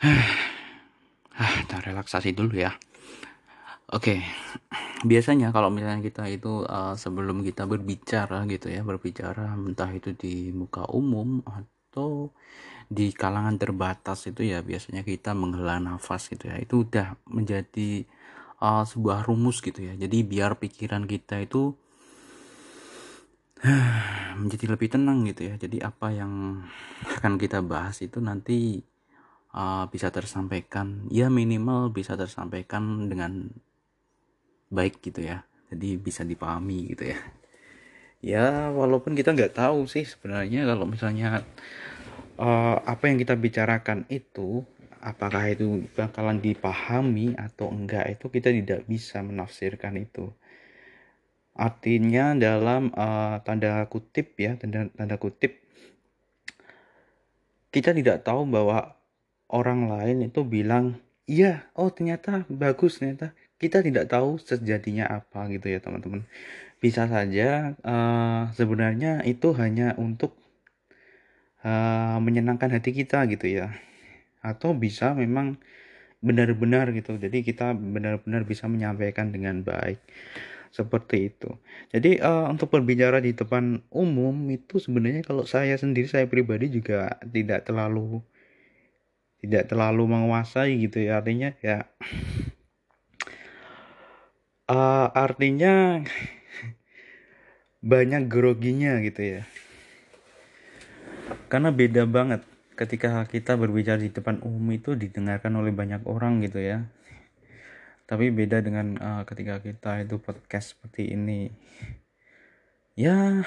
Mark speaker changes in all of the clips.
Speaker 1: ah kita relaksasi dulu ya. Oke biasanya kalau misalnya kita itu uh, sebelum kita berbicara gitu ya berbicara entah itu di muka umum atau di kalangan terbatas itu ya biasanya kita menghela nafas gitu ya. Itu udah menjadi uh, sebuah rumus gitu ya. Jadi biar pikiran kita itu menjadi lebih tenang gitu ya. Jadi apa yang akan kita bahas itu nanti uh, bisa tersampaikan. Ya minimal bisa tersampaikan dengan baik gitu ya. Jadi bisa dipahami gitu ya. Ya walaupun kita nggak tahu sih sebenarnya kalau misalnya uh, apa yang kita bicarakan itu apakah itu bakalan dipahami atau enggak itu kita tidak bisa menafsirkan itu. Artinya dalam uh, tanda kutip ya tanda tanda kutip kita tidak tahu bahwa orang lain itu bilang iya oh ternyata bagus ternyata kita tidak tahu sejatinya apa gitu ya teman-teman. Bisa saja uh, sebenarnya itu hanya untuk uh, menyenangkan hati kita gitu ya. Atau bisa memang benar-benar gitu. Jadi kita benar-benar bisa menyampaikan dengan baik. Seperti itu. Jadi uh, untuk berbicara di depan umum itu sebenarnya kalau saya sendiri saya pribadi juga tidak terlalu tidak terlalu menguasai gitu ya artinya ya uh, artinya banyak groginya gitu ya. Karena beda banget ketika kita berbicara di depan umum itu didengarkan oleh banyak orang gitu ya. Tapi beda dengan uh, ketika kita itu podcast seperti ini. Ya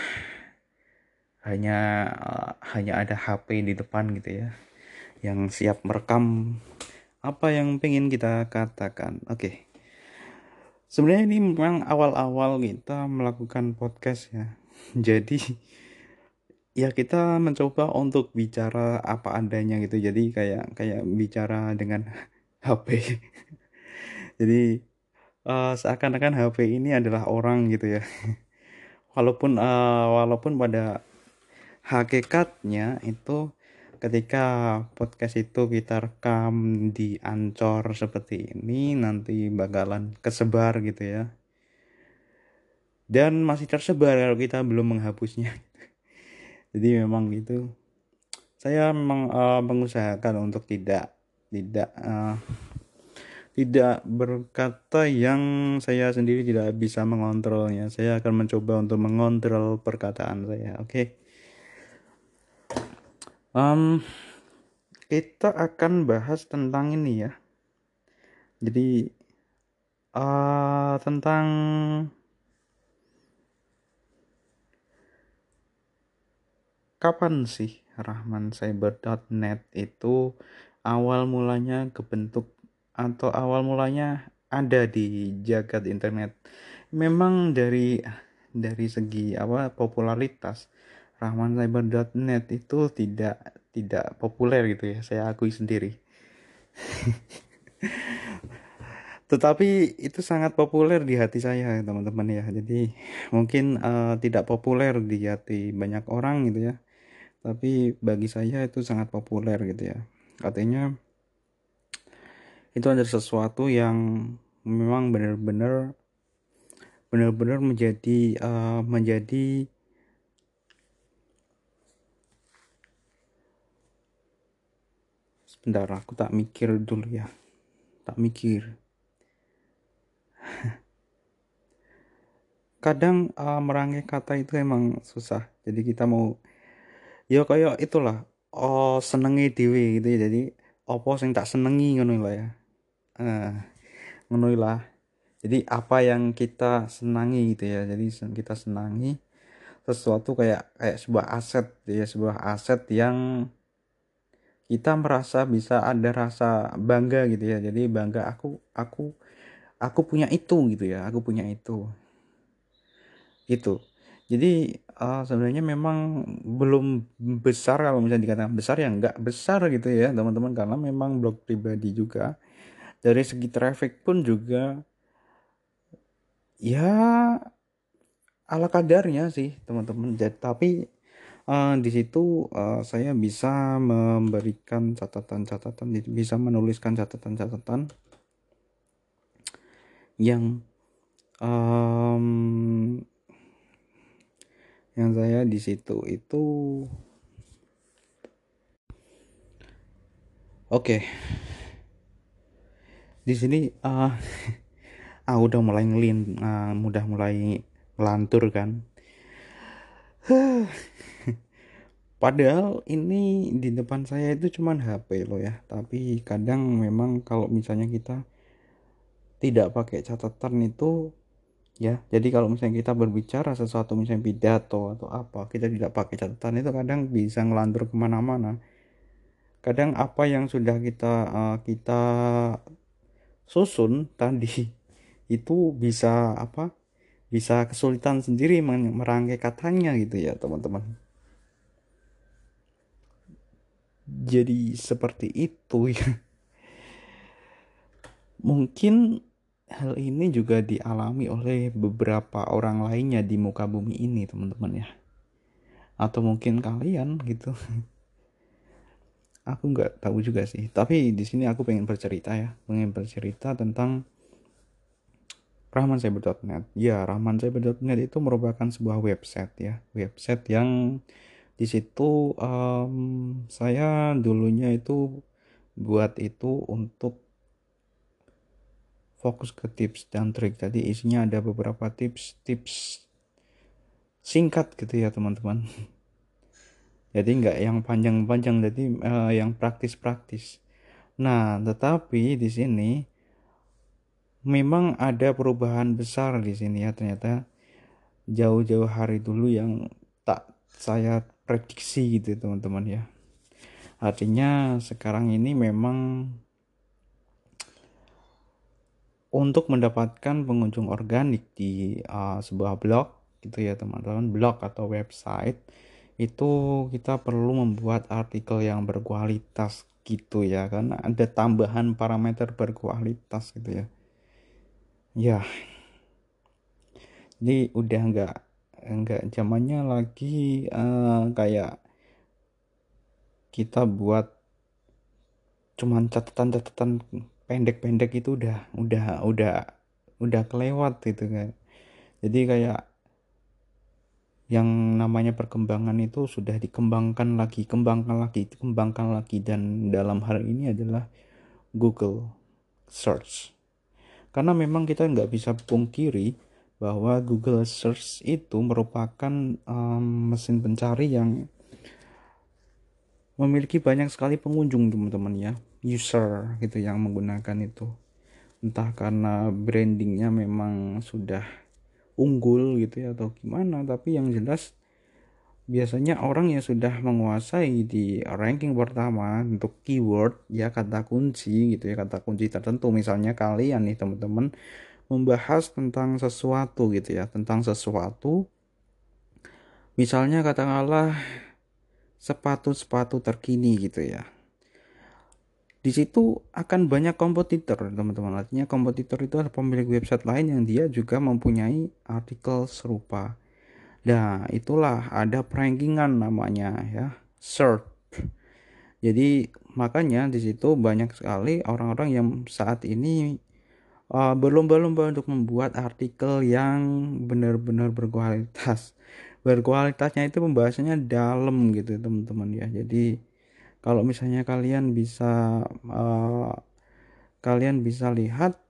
Speaker 1: hanya uh, hanya ada HP di depan gitu ya yang siap merekam apa yang pengen kita katakan. Oke. Okay. sebenarnya ini memang awal-awal kita melakukan podcast ya. Jadi ya kita mencoba untuk bicara apa adanya gitu. Jadi kayak kayak bicara dengan HP jadi uh, seakan-akan HP ini adalah orang gitu ya. Walaupun uh, walaupun pada hakikatnya itu ketika podcast itu kita rekam di ancor seperti ini nanti bakalan kesebar gitu ya. Dan masih tersebar kalau kita belum menghapusnya. Jadi memang itu saya memang uh, mengusahakan untuk tidak tidak uh, tidak berkata yang saya sendiri tidak bisa mengontrolnya. Saya akan mencoba untuk mengontrol perkataan saya oke? okay? Um, kita akan bahas tentang ini ya. Jadi uh, tentang kapan sih rahmancyber.net itu awal mulanya kebentuk atau awal mulanya ada di jagat internet? Memang dari dari segi apa popularitas rahmancyber.net itu tidak tidak populer gitu ya. Saya akui sendiri. Tetapi itu sangat populer di hati saya teman-teman ya. Jadi mungkin uh, tidak populer di hati banyak orang gitu ya. Tapi bagi saya itu sangat populer gitu ya. Artinya itu adalah sesuatu yang memang benar-benar benar-benar menjadi uh, menjadi sebentar aku tak mikir dulu ya. Tak mikir. Kadang uh, merangkai kata itu emang susah. Jadi kita mau ya kayak itulah oh senengi dewi gitu ya. Jadi opo sing tak senengi ngono lah ya. Uh, ngono lah. Jadi apa yang kita senangi gitu ya. Jadi kita senangi sesuatu kayak kayak sebuah aset ya. Sebuah aset yang kita merasa bisa ada rasa bangga gitu ya. Jadi bangga aku aku aku punya itu gitu ya. Aku punya itu. Itu. Jadi uh, sebenarnya memang belum besar kalau misalnya dikatakan besar ya nggak besar gitu ya teman-teman. Karena memang blog pribadi juga dari segi traffic pun juga ya ala kadarnya sih teman-teman. Tapi uh, di situ uh, saya bisa memberikan catatan-catatan bisa menuliskan catatan-catatan yang um, yang saya di situ itu oke okay. di sini uh, ah udah mulai ngelin uh, mudah mulai ngelantur kan padahal ini di depan saya itu cuman HP loh ya. Tapi kadang memang kalau misalnya kita tidak pakai catatan itu ya jadi kalau misalnya kita berbicara sesuatu misalnya pidato atau apa kita tidak pakai catatan itu kadang bisa ngelantur ke mana-mana. Kadang apa yang sudah kita uh, kita susun tadi itu bisa apa bisa kesulitan sendiri merangkai katanya gitu ya teman-teman. Jadi seperti itu ya. Mungkin hal ini juga dialami oleh beberapa orang lainnya di muka bumi ini teman-teman ya. Atau mungkin kalian gitu. Aku nggak tahu juga sih. Tapi di sini aku pengen bercerita ya. Pengen bercerita tentang rahmancyber.net. Ya, rahmancyber.net itu merupakan sebuah website ya, website yang di situ um, saya dulunya itu buat itu untuk fokus ke tips dan trik. Jadi isinya ada beberapa tips-tips singkat gitu ya teman-teman. Jadi nggak yang panjang-panjang, jadi uh, yang praktis-praktis. Nah, tetapi di sini memang ada perubahan besar di sini ya. Ternyata jauh-jauh hari dulu yang tak saya prediksi gitu teman-teman ya. Artinya sekarang ini memang untuk mendapatkan pengunjung organik di uh, sebuah blog gitu ya teman-teman blog atau website itu kita perlu membuat artikel yang berkualitas gitu ya. Karena ada tambahan parameter berkualitas gitu ya ya. Jadi udah nggak nggak zamannya lagi uh, kayak kita buat cuman catatan-catatan pendek-pendek itu udah udah udah udah kelewat gitu kan. Jadi kayak yang namanya perkembangan itu sudah dikembangkan lagi kembangkan lagi kembangkan lagi. Dan dalam hal ini adalah Google search karena memang kita nggak bisa pungkiri bahwa Google Search itu merupakan um, mesin pencari yang memiliki banyak sekali pengunjung teman-teman ya. User gitu yang menggunakan itu. Entah karena brandingnya memang sudah unggul gitu ya atau gimana tapi yang jelas biasanya orang yang sudah menguasai di ranking pertama untuk keyword ya kata kunci gitu ya kata kunci tertentu. Misalnya kalian nih teman-teman membahas tentang sesuatu gitu ya tentang sesuatu. Misalnya katakanlah sepatu-sepatu terkini gitu ya. Di situ akan banyak kompetitor teman-teman. Artinya kompetitor itu adalah pemilik website lain yang dia juga mempunyai artikel serupa Nah, itulah ada prankingan namanya ya, search. Jadi makanya di situ banyak sekali orang-orang yang saat ini uh, berlomba-lomba untuk membuat artikel yang benar-benar berkualitas. Berkualitasnya itu pembahasannya dalam gitu teman-teman ya. Jadi kalau misalnya kalian bisa uh, kalian bisa lihat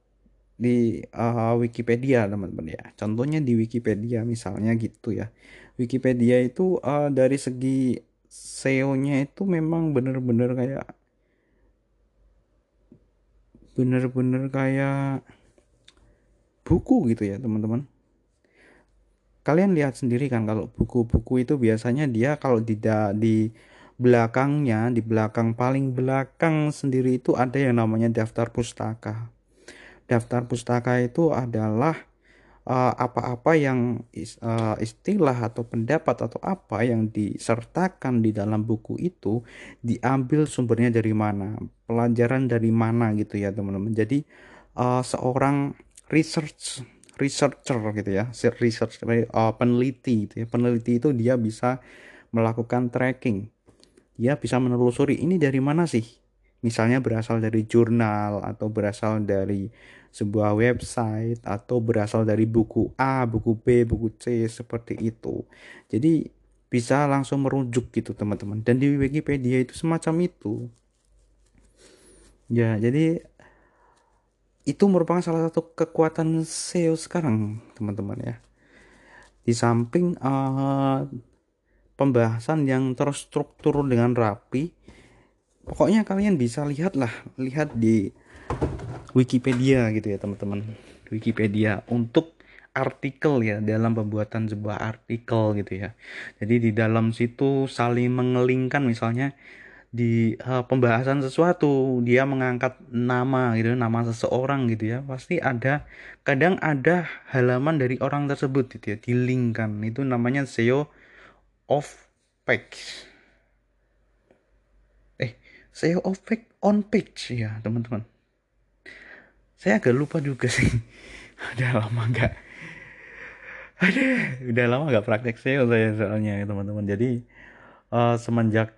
Speaker 1: di uh, Wikipedia teman-teman ya. Contohnya di Wikipedia misalnya gitu ya. Wikipedia itu uh, dari segi SEO-nya itu memang bener-bener kayak bener-bener kayak buku gitu ya teman-teman. Kalian lihat sendiri kan kalau buku-buku itu biasanya dia kalau tidak di belakangnya di belakang paling belakang sendiri itu ada yang namanya daftar pustaka daftar pustaka itu adalah uh, apa-apa uh, yang uh, istilah atau pendapat atau apa yang disertakan di dalam buku itu diambil sumbernya dari mana, pelajaran dari mana gitu ya teman-teman. Jadi uh, seorang research researcher gitu ya, research uh, peneliti gitu ya. Peneliti itu dia bisa melakukan tracking dia bisa menelusuri ini dari mana sih misalnya berasal dari jurnal atau berasal dari sebuah website atau berasal dari buku A, buku B, buku C seperti itu. Jadi bisa langsung merujuk gitu teman-teman. Dan di Wikipedia itu semacam itu. Ya, jadi itu merupakan salah satu kekuatan SEO sekarang teman-teman ya. Di samping uh, pembahasan yang terstruktur dengan rapi, pokoknya kalian bisa lihat lah, lihat di Wikipedia gitu ya teman-teman. Wikipedia untuk artikel ya dalam pembuatan sebuah artikel gitu ya. Jadi di dalam situ saling mengelingkan misalnya di uh, pembahasan sesuatu dia mengangkat nama gitu nama seseorang gitu ya pasti ada kadang ada halaman dari orang tersebut gitu ya dilingkan itu namanya SEO of page SEO of page on page ya teman-teman. Saya agak lupa juga sih. Udah lama nggak. Ada udah lama nggak praktek SEO saya soalnya teman-teman. Jadi uh, semenjak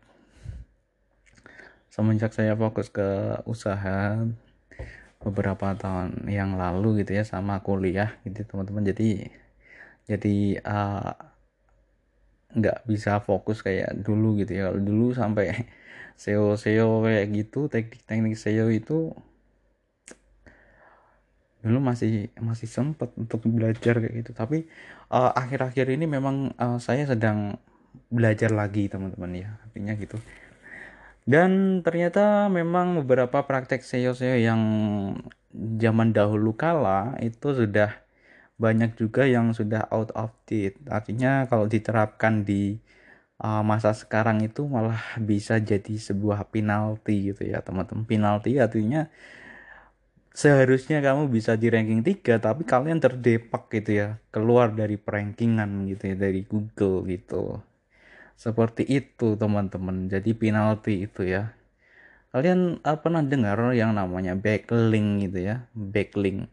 Speaker 1: semenjak saya fokus ke usaha beberapa tahun yang lalu gitu ya sama kuliah gitu teman-teman. Jadi jadi uh, nggak bisa fokus kayak dulu gitu ya. Kalau dulu sampai SEO SEO kayak gitu teknik-teknik SEO itu dulu masih masih sempat untuk belajar kayak gitu. Tapi eh, akhir-akhir uh, ini memang uh, saya sedang belajar lagi teman-teman ya artinya gitu. Dan ternyata memang beberapa praktek SEO-SEO yang zaman dahulu kala itu sudah banyak juga yang sudah out of date. Artinya kalau diterapkan di uh, masa sekarang itu malah bisa jadi sebuah penalti gitu ya teman-teman. Penalti artinya seharusnya kamu bisa di ranking 3 tapi kalian terdepak gitu ya keluar dari perankingan gitu ya dari Google gitu. Seperti itu teman-teman. Jadi penalti itu ya. Kalian uh, pernah dengar yang namanya backlink gitu ya? Backlink.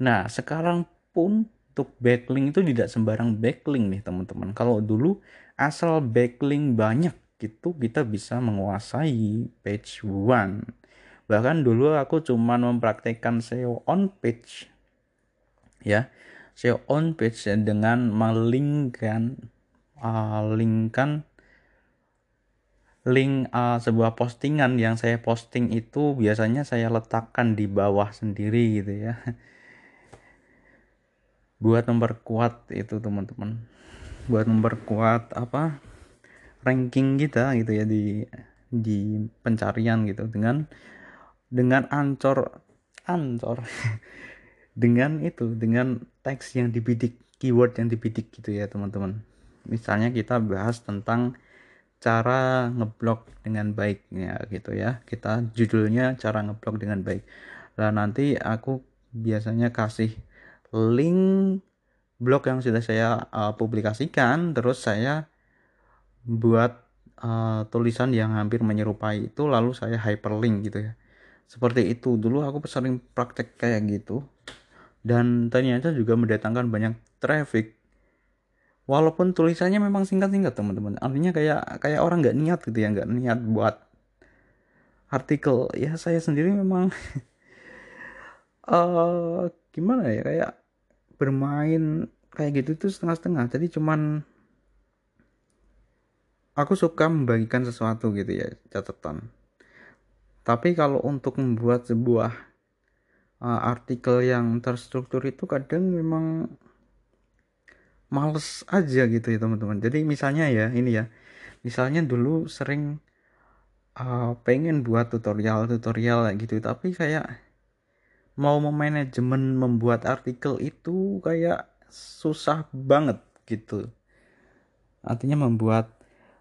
Speaker 1: Nah sekarang pun untuk backlink itu tidak sembarang backlink nih teman-teman. Kalau dulu asal backlink banyak gitu kita bisa menguasai page one. Bahkan dulu aku cuma mempraktekkan SEO on page ya. SEO on page dengan melingkan uh, lingkan link uh, sebuah postingan yang saya posting itu biasanya saya letakkan di bawah sendiri gitu ya buat memperkuat itu teman-teman. Buat memperkuat apa ranking kita gitu ya di di pencarian gitu. Dengan dengan ancor ancor. Dengan itu dengan teks yang dibidik keyword yang dibidik gitu ya teman-teman. Misalnya kita bahas tentang cara ngeblok dengan baiknya gitu ya. Kita judulnya cara ngeblok dengan baik. Lah nanti aku biasanya kasih link blog yang sudah saya uh, publikasikan terus saya buat uh, tulisan yang hampir menyerupai itu lalu saya hyperlink gitu ya. Seperti itu. Dulu aku sering praktek kayak gitu. Dan ternyata juga mendatangkan banyak traffic. Walaupun tulisannya memang singkat-singkat teman-teman. Artinya kayak kayak orang nggak niat gitu ya nggak niat buat artikel. Ya saya sendiri memang uh, gimana ya kayak bermain kayak gitu tuh setengah-setengah. Jadi cuman aku suka membagikan sesuatu gitu ya catatan. Tapi kalau untuk membuat sebuah uh, artikel yang terstruktur itu kadang memang males aja gitu ya teman-teman. Jadi misalnya ya ini ya. Misalnya dulu sering uh, pengen buat tutorial-tutorial gitu. Tapi kayak mau memanajemen membuat artikel itu kayak susah banget gitu. Artinya membuat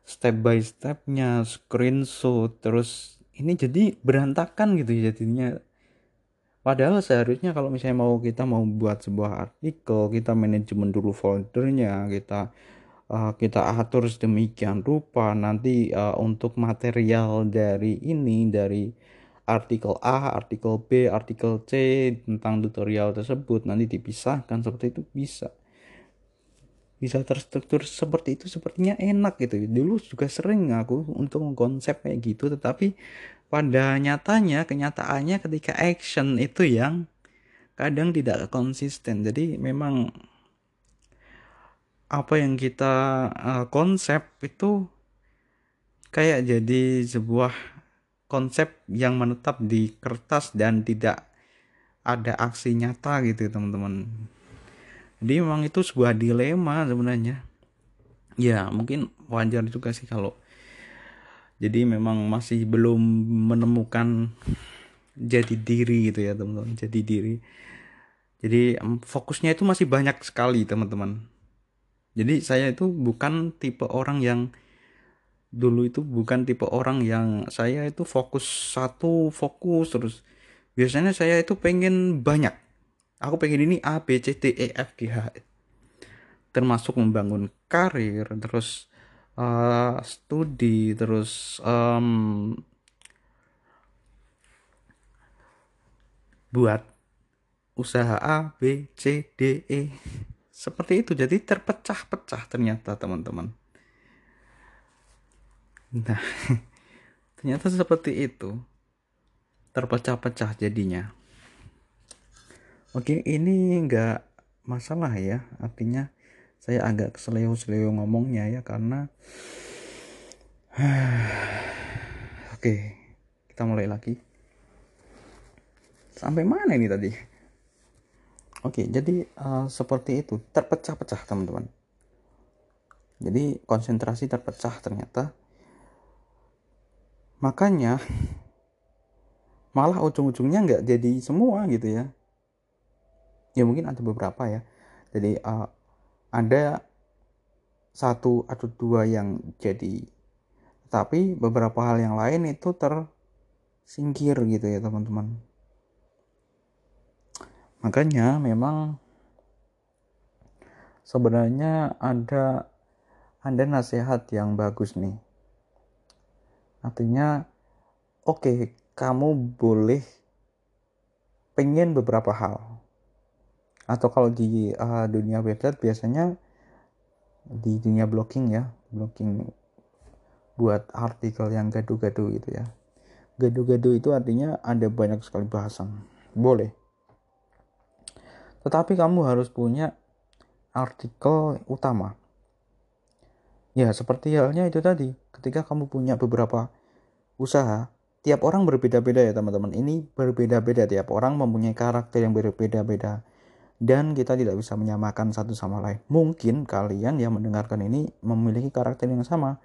Speaker 1: step by stepnya screenshot terus ini jadi berantakan gitu ya jadinya. Padahal seharusnya kalau misalnya mau kita mau buat sebuah artikel kita manajemen dulu foldernya kita uh, kita atur sedemikian rupa nanti uh, untuk material dari ini dari artikel A, artikel B, artikel C tentang tutorial tersebut. Nanti dipisahkan seperti itu bisa. bisa terstruktur seperti itu sepertinya enak gitu. Dulu juga sering aku untuk konsep kayak gitu tetapi pada nyatanya kenyataannya ketika action itu yang kadang tidak konsisten. Jadi memang apa yang kita uh, konsep itu kayak jadi sebuah konsep yang menetap di kertas dan tidak ada aksi nyata gitu teman-teman. Jadi memang itu sebuah dilema sebenarnya. Ya mungkin wajar juga sih kalau jadi memang masih belum menemukan jadi diri gitu ya teman-teman jadi diri. Jadi fokusnya itu masih banyak sekali teman-teman. Jadi saya itu bukan tipe orang yang dulu itu bukan tipe orang yang saya itu fokus satu fokus terus. Biasanya saya itu pengen banyak. Aku pengen ini A B C D E F G H termasuk membangun karir terus uh, studi terus um, buat usaha A B C D E. Seperti itu. Jadi terpecah-pecah ternyata teman-teman nah ternyata seperti itu terpecah-pecah jadinya Oke, ini enggak masalah ya. Artinya saya agak seleo-seleo ngomongnya ya karena Oke, kita mulai lagi. Sampai mana ini tadi? Oke, jadi uh, seperti itu, terpecah-pecah teman-teman. Jadi konsentrasi terpecah ternyata. Makanya malah ujung-ujungnya nggak jadi semua gitu ya. Ya mungkin ada beberapa ya. Jadi uh, ada satu atau dua yang jadi. Tapi beberapa hal yang lain itu tersingkir gitu ya teman-teman. Makanya memang sebenarnya ada ada nasihat yang bagus nih artinya oke okay, kamu boleh pengen beberapa hal. Atau kalau di uh, dunia website biasanya di dunia blogging ya blogging buat artikel yang gaduh-gaduh gitu ya. Gaduh-gaduh itu artinya ada banyak sekali bahasan. Boleh. Tetapi kamu harus punya artikel utama ya seperti halnya itu tadi. Ketika kamu punya beberapa usaha tiap orang berbeda-beda ya teman-teman. Ini berbeda-beda. Tiap orang mempunyai karakter yang berbeda-beda. Dan kita tidak bisa menyamakan satu sama lain. Mungkin kalian yang mendengarkan ini memiliki karakter yang sama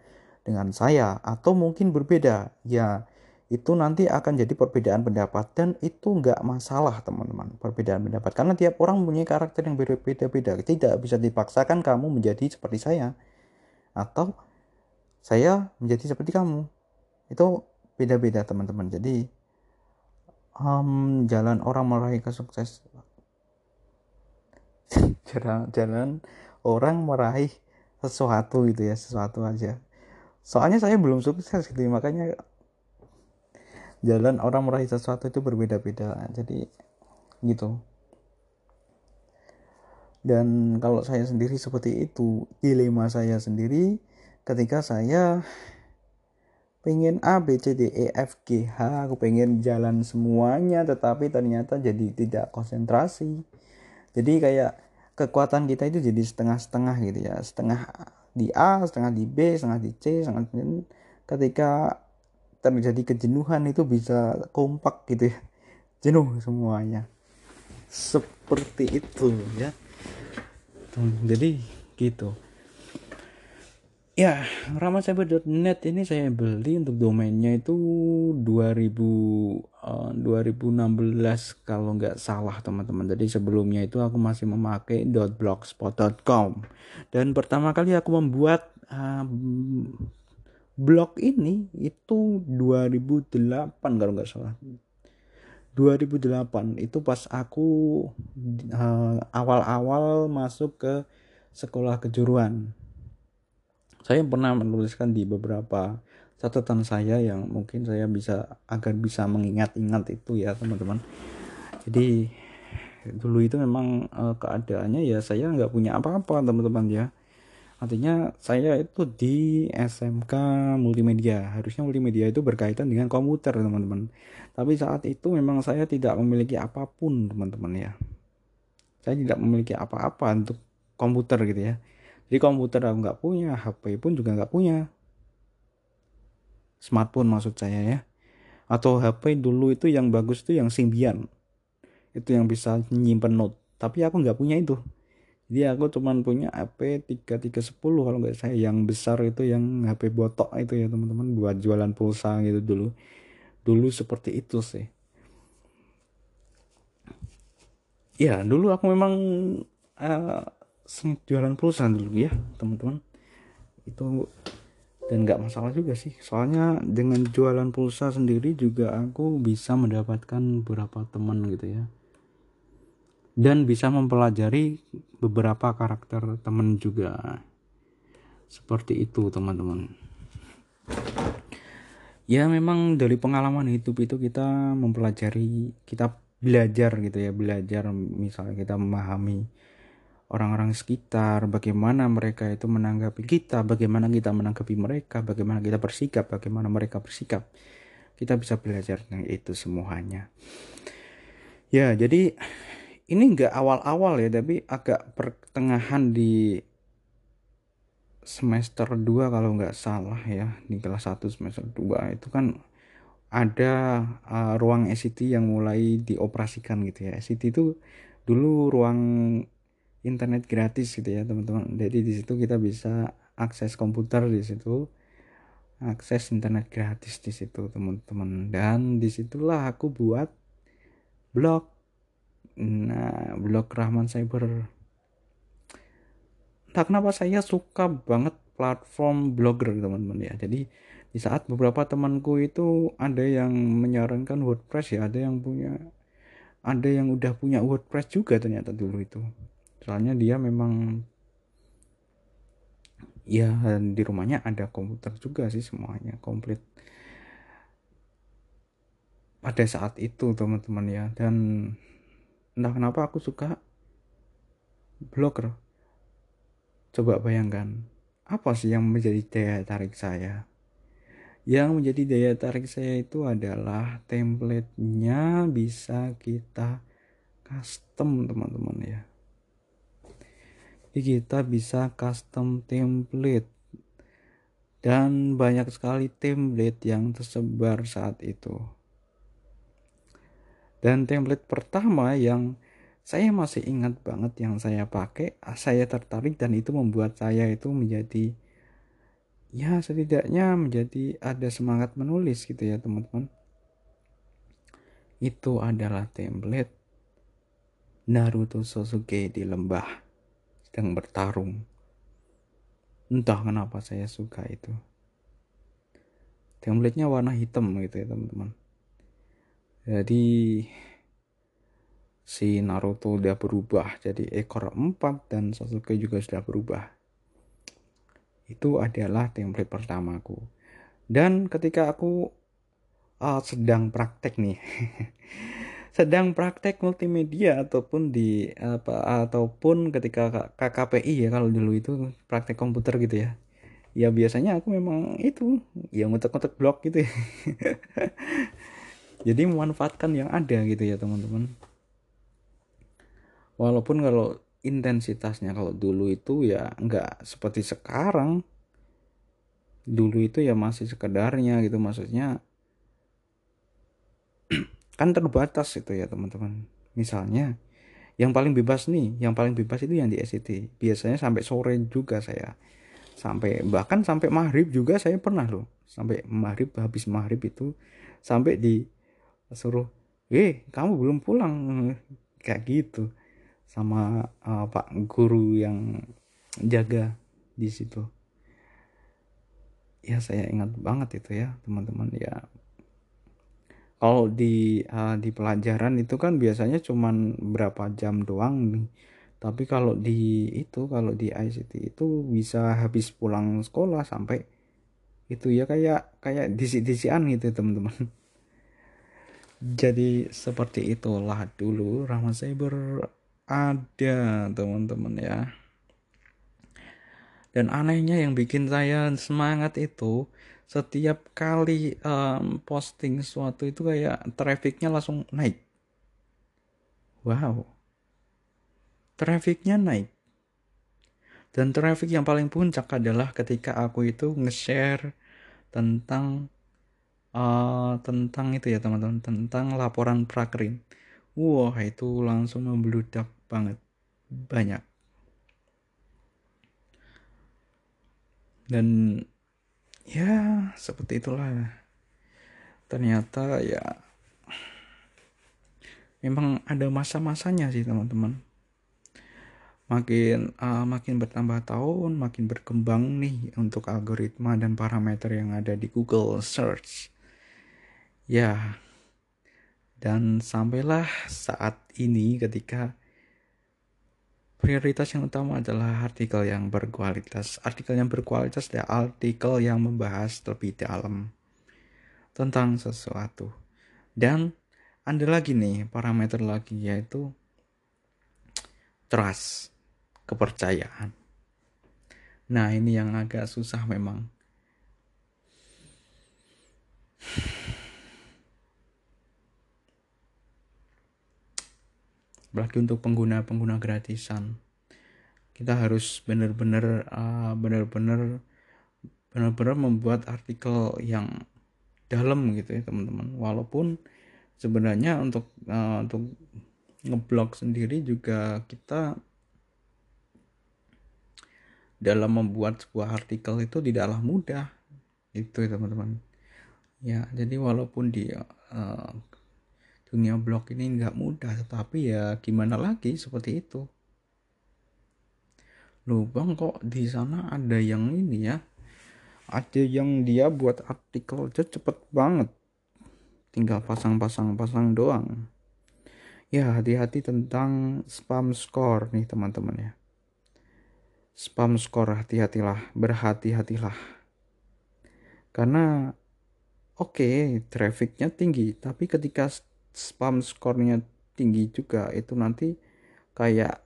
Speaker 1: dengan saya atau mungkin berbeda. Ya, itu nanti akan jadi perbedaan pendapat. Dan itu nggak masalah teman-teman perbedaan pendapat. Karena tiap orang mempunyai karakter yang berbeda-beda. Tidak bisa dipaksakan kamu menjadi seperti saya atau saya menjadi seperti kamu. Itu beda-beda teman-teman. Jadi um, jalan orang meraih kesukses. Jalan jalan orang meraih sesuatu gitu ya sesuatu aja. Soalnya saya belum sukses gitu makanya jalan orang meraih sesuatu itu berbeda-beda. Jadi gitu dan kalau saya sendiri seperti itu dilema saya sendiri ketika saya pengen A B C D E F G H aku pengen jalan semuanya tetapi ternyata jadi tidak konsentrasi. Jadi kayak kekuatan kita itu jadi setengah-setengah gitu ya. Setengah di A setengah di B setengah di C setengah di ketika terjadi kejenuhan itu bisa kompak gitu ya. Jenuh semuanya. Seperti itu ya jadi gitu. Ya ramasaber.net ini saya beli untuk domainnya itu 2000 uh, 2016 kalau nggak salah teman-teman. Jadi sebelumnya itu aku masih memakai .blogspot.com dan pertama kali aku membuat uh, blog ini itu 2008 kalau nggak salah 2008 itu pas aku uh, awal-awal uh, masuk ke sekolah kejuruan. Saya pernah menuliskan di beberapa catatan saya yang mungkin saya bisa agar bisa mengingat-ingat itu ya teman-teman. Jadi dulu itu memang e, keadaannya ya saya nggak punya apa-apa teman-teman ya artinya saya itu di SMK multimedia. Harusnya multimedia itu berkaitan dengan komputer teman-teman. Tapi saat itu memang saya tidak memiliki apa pun teman-teman ya. Saya tidak memiliki apa-apa untuk komputer gitu ya. Jadi komputer aku nggak punya HP pun juga nggak punya. Smartphone maksud saya ya. Atau HP dulu itu yang bagus itu yang Symbian. Itu yang bisa nyimpen note. Tapi aku nggak punya itu jadi aku cuman punya HP 3310 kalau nggak saya yang besar itu yang HP botok itu ya teman-teman buat jualan pulsa gitu dulu. Dulu seperti itu sih. Ya dulu aku memang uh, jualan pulsa dulu ya teman-teman. Itu dan nggak masalah juga sih. Soalnya dengan jualan pulsa sendiri juga aku bisa mendapatkan beberapa teman gitu ya dan bisa mempelajari beberapa karakter teman juga. Seperti itu teman-teman. Ya memang dari pengalaman hidup itu kita mempelajari kita belajar gitu ya belajar misalnya kita memahami orang-orang sekitar bagaimana mereka itu menanggapi kita bagaimana kita menanggapi mereka bagaimana kita bersikap bagaimana mereka bersikap. Kita bisa belajar tentang itu semuanya. Ya jadi ini enggak awal-awal ya tapi agak pertengahan di semester 2 kalau nggak salah ya di kelas 1 semester 2 itu kan ada uh, ruang SCT yang mulai dioperasikan gitu ya. SCT itu dulu ruang internet gratis gitu ya teman-teman. Jadi di situ kita bisa akses komputer di situ akses internet gratis di situ teman-teman. Dan di situlah aku buat blog Nah, blog Rahman Cyber. Entah kenapa saya suka banget platform blogger teman-teman ya. Jadi di saat beberapa temanku itu ada yang menyarankan WordPress ya, ada yang punya ada yang udah punya WordPress juga ternyata dulu itu. Soalnya dia memang ya di rumahnya ada komputer juga sih semuanya komplit pada saat itu teman-teman ya dan entah kenapa aku suka blogger coba bayangkan apa sih yang menjadi daya tarik saya? Yang menjadi daya tarik saya itu adalah templatenya bisa kita custom teman-teman ya. Jadi kita bisa custom template. Dan banyak sekali template yang tersebar saat itu dan template pertama yang saya masih ingat banget yang saya pakai, saya tertarik dan itu membuat saya itu menjadi ya setidaknya menjadi ada semangat menulis gitu ya teman-teman. Itu adalah template Naruto Sasuke di lembah sedang bertarung. Entah kenapa saya suka itu. Templatenya warna hitam gitu ya teman-teman jadi si Naruto udah berubah jadi ekor empat dan Sasuke juga sudah berubah. Itu adalah template pertamaku. Dan ketika aku uh, sedang praktek nih. Sedang praktek multimedia ataupun di apa ataupun ketika KKPI ya kalau dulu itu praktek komputer gitu ya. Ya biasanya aku memang itu ya ngutek-ngutek blog gitu ya jadi memanfaatkan yang ada gitu ya teman-teman. Walaupun kalau intensitasnya kalau dulu itu ya nggak seperti sekarang. Dulu itu ya masih sekedarnya gitu maksudnya kan terbatas itu ya teman-teman. Misalnya yang paling bebas nih yang paling bebas itu yang di SCT biasanya sampai sore juga saya. Sampai bahkan sampai maghrib juga saya pernah loh. Sampai maghrib habis maghrib itu sampai di suruh eh kamu belum pulang. Kayak gitu. Sama uh, pak guru yang jaga di situ. Ya saya ingat banget itu ya teman-teman. Ya kalau di uh, di pelajaran itu kan biasanya cuman berapa jam doang nih. Tapi kalau di itu kalau di ICT itu bisa habis pulang sekolah sampai itu ya kayak kayak disi-disian gitu teman-teman jadi seperti itulah dulu Rahman Cyber ada teman-teman ya. Dan anehnya yang bikin saya semangat itu setiap kali um, posting sesuatu itu kayak trafficnya langsung naik. Wow. Trafficnya naik. Dan traffic yang paling puncak adalah ketika aku itu nge-share tentang uh, tentang itu ya teman-teman. Tentang laporan prakrin. Wah itu langsung membludak banget. Banyak. Dan ya seperti itulah. Ternyata ya memang ada masa-masanya sih teman-teman. Makin uh, makin bertambah tahun makin berkembang nih untuk algoritma dan parameter yang ada di Google Search ya dan sampailah saat ini ketika prioritas yang utama adalah artikel yang berkualitas. Artikel yang berkualitas adalah artikel yang membahas lebih dalam tentang sesuatu. Dan ada lagi nih parameter lagi yaitu trust, kepercayaan. Nah, ini yang agak susah memang. Apalagi untuk pengguna-pengguna gratisan. Kita harus benar-benar uh, benar-benar benar-benar membuat artikel yang dalam gitu ya teman-teman. Walaupun sebenarnya untuk uh, untuk ngeblok sendiri juga kita dalam membuat sebuah artikel itu tidaklah mudah. Itu ya teman-teman. Ya jadi walaupun di uh, dunia blog ini nggak mudah tetapi ya gimana lagi seperti itu. Loh bang kok di sana ada yang ini ya? Ada yang dia buat artikel aja cepet banget. Tinggal pasang-pasang pasang doang. Ya hati-hati tentang spam score nih teman-teman ya. Spam score hati-hatilah berhati-hatilah. Karena oke okay, trafficnya tinggi tapi ketika spam skornya tinggi juga itu nanti kayak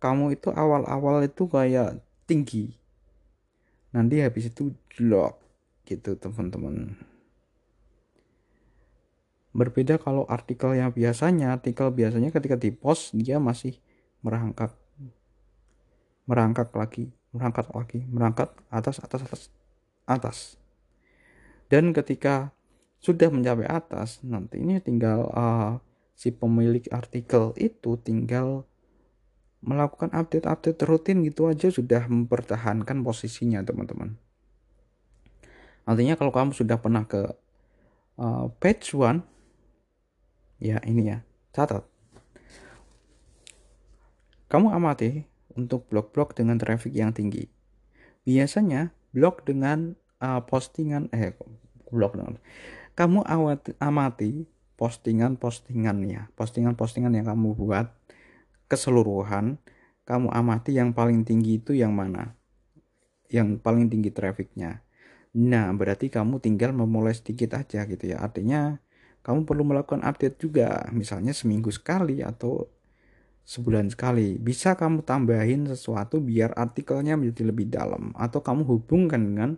Speaker 1: kamu itu awal-awal itu kayak tinggi. Nanti habis itu drop gitu teman-teman. Berbeda kalau artikel yang biasanya artikel biasanya ketika di post dia masih merangkak. Merangkak lagi merangkak lagi merangkak atas atas atas atas. Dan ketika sudah mencapai atas nantinya tinggal uh, si pemilik artikel itu tinggal melakukan update-update rutin gitu aja sudah mempertahankan posisinya teman-teman. Artinya kalau kamu sudah pernah ke uh, page one ya ini ya catat. Kamu amati untuk blog-blog dengan traffic yang tinggi. Biasanya blog dengan uh, postingan eh blog dengan kamu amati postingan-postingannya, postingan-postingan yang kamu buat keseluruhan, kamu amati yang paling tinggi itu yang mana? Yang paling tinggi trafficnya. Nah, berarti kamu tinggal memulai sedikit aja gitu ya. Artinya, kamu perlu melakukan update juga, misalnya seminggu sekali atau sebulan sekali. Bisa kamu tambahin sesuatu biar artikelnya menjadi lebih dalam atau kamu hubungkan dengan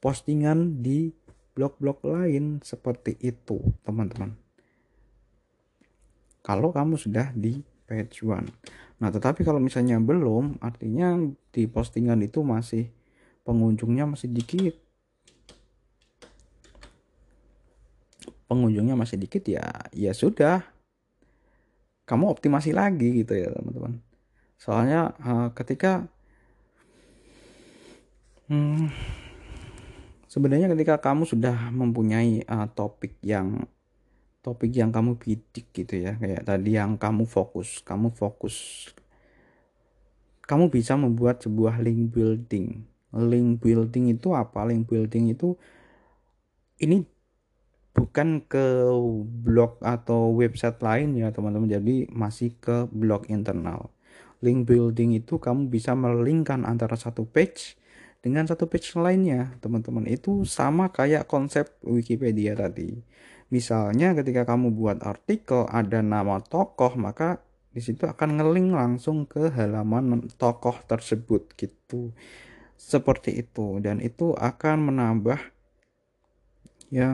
Speaker 1: postingan di blog-blog lain seperti itu teman-teman. Kalau kamu sudah di page one. Nah tetapi kalau misalnya belum artinya di postingan itu masih pengunjungnya masih dikit. Pengunjungnya masih dikit ya ya sudah. Kamu optimasi lagi gitu ya teman-teman. Soalnya uh, ketika hmm, sebenarnya ketika kamu sudah mempunyai uh, topik yang topik yang kamu bidik gitu ya kayak tadi yang kamu fokus kamu fokus kamu bisa membuat sebuah link building. Link building itu apa? Link building itu ini bukan ke blog atau website lain ya teman-teman. Jadi masih ke blog internal. Link building itu kamu bisa melingkan antara satu page dengan satu page lainnya teman-teman. Itu sama kayak konsep Wikipedia tadi. Misalnya ketika kamu buat artikel ada nama tokoh maka di situ akan ngeling langsung ke halaman tokoh tersebut gitu. Seperti itu. Dan itu akan menambah ya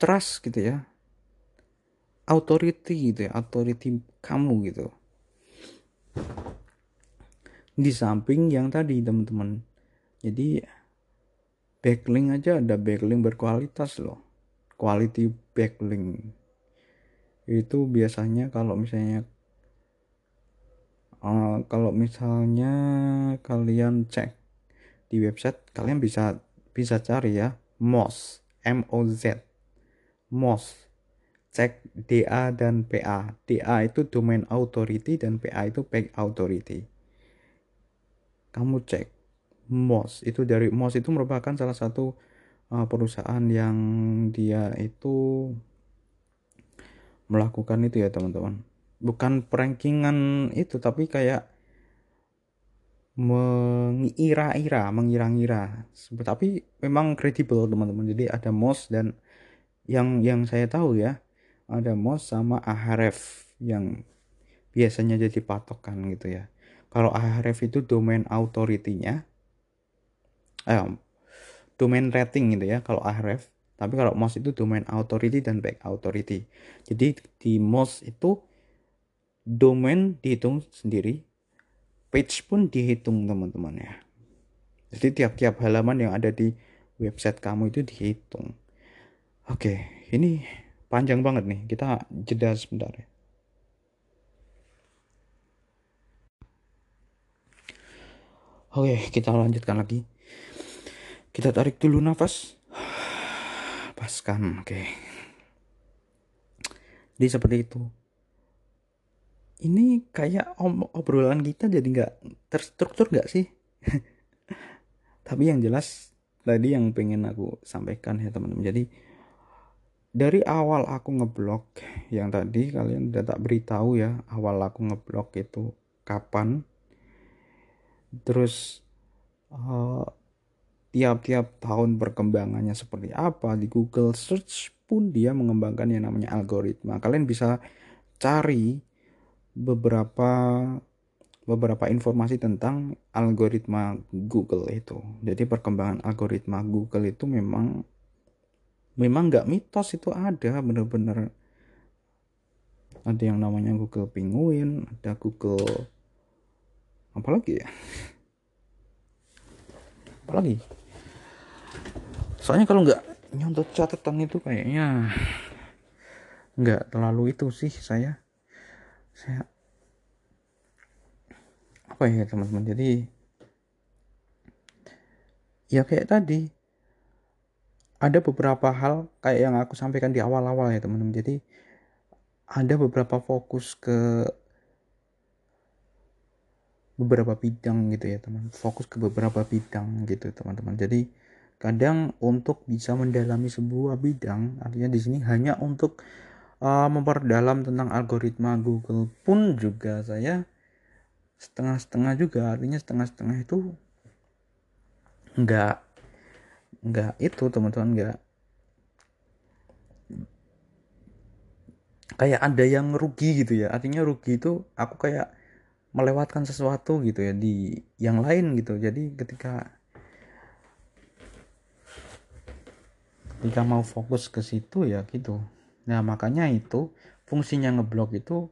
Speaker 1: trust gitu ya. Authority gitu ya authority kamu gitu di samping yang tadi teman-teman. Jadi backlink aja ada backlink berkualitas loh. Quality backlink. Itu biasanya kalau misalnya uh, kalau misalnya kalian cek di website kalian bisa bisa cari ya. MOZ M O Z. MOZ cek DA dan PA DA itu domain authority dan PA itu page authority kamu cek MOZ. Itu dari MOZ itu merupakan salah satu uh, perusahaan yang dia itu melakukan itu ya teman-teman. Bukan prankingan itu tapi kayak mengira-ira mengira-ngira. Tapi memang kredibel teman-teman. Jadi ada MOS dan yang yang saya tahu ya ada MOS sama Ahref yang biasanya jadi patokan gitu ya kalau Ahref itu domain authority-nya eh, domain rating gitu ya kalau Ahref tapi kalau MOS itu domain authority dan back authority. Jadi di MOS itu domain dihitung sendiri page pun dihitung teman-teman ya. Jadi tiap-tiap halaman yang ada di website kamu itu dihitung. Oke ini panjang banget nih. Kita jeda sebentar ya Oke, kita lanjutkan lagi. Kita tarik dulu nafas. Lepaskan oke. Jadi seperti itu. Ini kayak obrolan kita jadi nggak terstruktur nggak sih? Tapi yang jelas tadi yang pengen aku sampaikan ya teman-teman. Jadi dari awal aku ngeblok yang tadi kalian udah tak beritahu ya awal aku ngeblok itu kapan terus uh, tiap-tiap tahun perkembangannya seperti apa di Google Search pun dia mengembangkan yang namanya algoritma. Kalian bisa cari beberapa beberapa informasi tentang algoritma Google itu. Jadi perkembangan algoritma Google itu memang memang nggak mitos itu ada bener-bener. Ada yang namanya Google Penguin ada Google apalagi ya? Apalagi? Soalnya kalau nggak nyontot catatan itu kayaknya nggak terlalu itu sih saya. Saya apa ya teman-teman? Jadi ya kayak tadi ada beberapa hal kayak yang aku sampaikan di awal-awal ya teman-teman. Jadi ada beberapa fokus ke beberapa bidang gitu ya teman. Fokus ke beberapa bidang gitu teman-teman. Jadi kadang untuk bisa mendalami sebuah bidang artinya di sini hanya untuk uh, memperdalam tentang algoritma Google pun juga saya setengah-setengah juga. Artinya setengah-setengah itu enggak enggak itu teman-teman enggak kayak ada yang rugi gitu ya. Artinya rugi itu aku kayak melewatkan sesuatu gitu ya di yang lain gitu. Jadi ketika jika mau fokus ke situ ya gitu. Nah makanya itu fungsinya ngeblok itu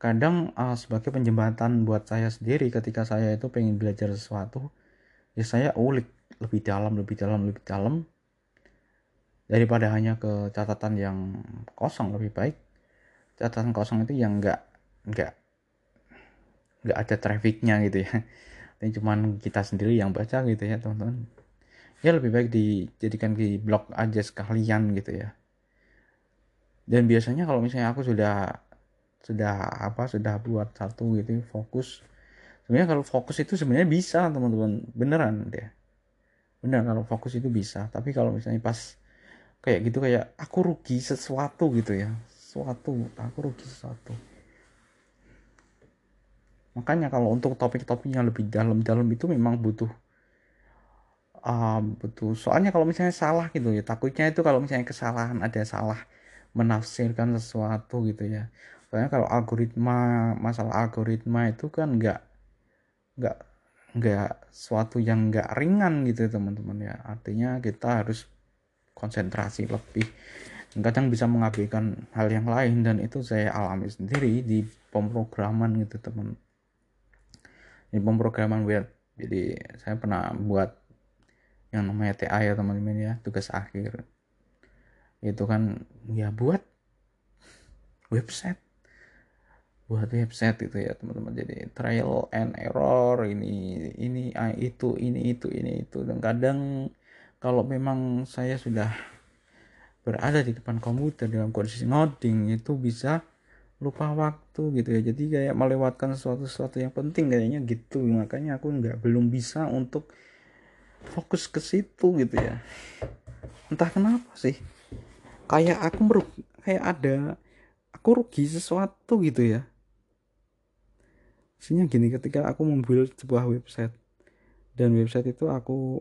Speaker 1: kadang uh, sebagai penjembatan buat saya sendiri ketika saya itu pengen belajar sesuatu ya saya ulik lebih dalam lebih dalam lebih dalam. Daripada hanya ke catatan yang kosong lebih baik. Catatan kosong itu yang enggak enggak enggak ada trafficnya gitu ya. Ini cuman kita sendiri yang baca gitu ya teman-teman. Ya lebih baik dijadikan di blog aja sekalian gitu ya. Dan biasanya kalau misalnya aku sudah sudah apa sudah buat satu gitu fokus. Sebenarnya kalau fokus itu sebenarnya bisa teman-teman. Beneran deh. Bener kalau fokus itu bisa. Tapi kalau misalnya pas kayak gitu kayak aku rugi sesuatu gitu ya. Sesuatu aku rugi sesuatu makanya kalau untuk topik-topik yang lebih dalam-dalam itu memang butuh um, betul soalnya kalau misalnya salah gitu ya takutnya itu kalau misalnya kesalahan ada salah menafsirkan sesuatu gitu ya. Soalnya kalau algoritma masalah algoritma itu kan nggak nggak nggak suatu yang nggak ringan gitu teman-teman ya. Artinya kita harus konsentrasi lebih. Kadang bisa mengabaikan hal yang lain dan itu saya alami sendiri di pemrograman gitu teman di pemrograman web jadi saya pernah buat yang namanya TA ya teman-teman ya tugas akhir. Itu kan ya buat website. Buat website itu ya teman-teman. Jadi trial and error ini ini itu ini itu ini itu. Dan kadang kalau memang saya sudah berada di depan komputer dalam kondisi ngoding itu bisa lupa waktu gitu ya. Jadi kayak melewatkan sesuatu sesuatu yang penting kayaknya gitu. Makanya aku nggak belum bisa untuk fokus ke situ gitu ya. Entah kenapa sih. Kayak aku merugi, kayak ada aku rugi sesuatu gitu ya. Maksudnya gini ketika aku membuild sebuah website dan website itu aku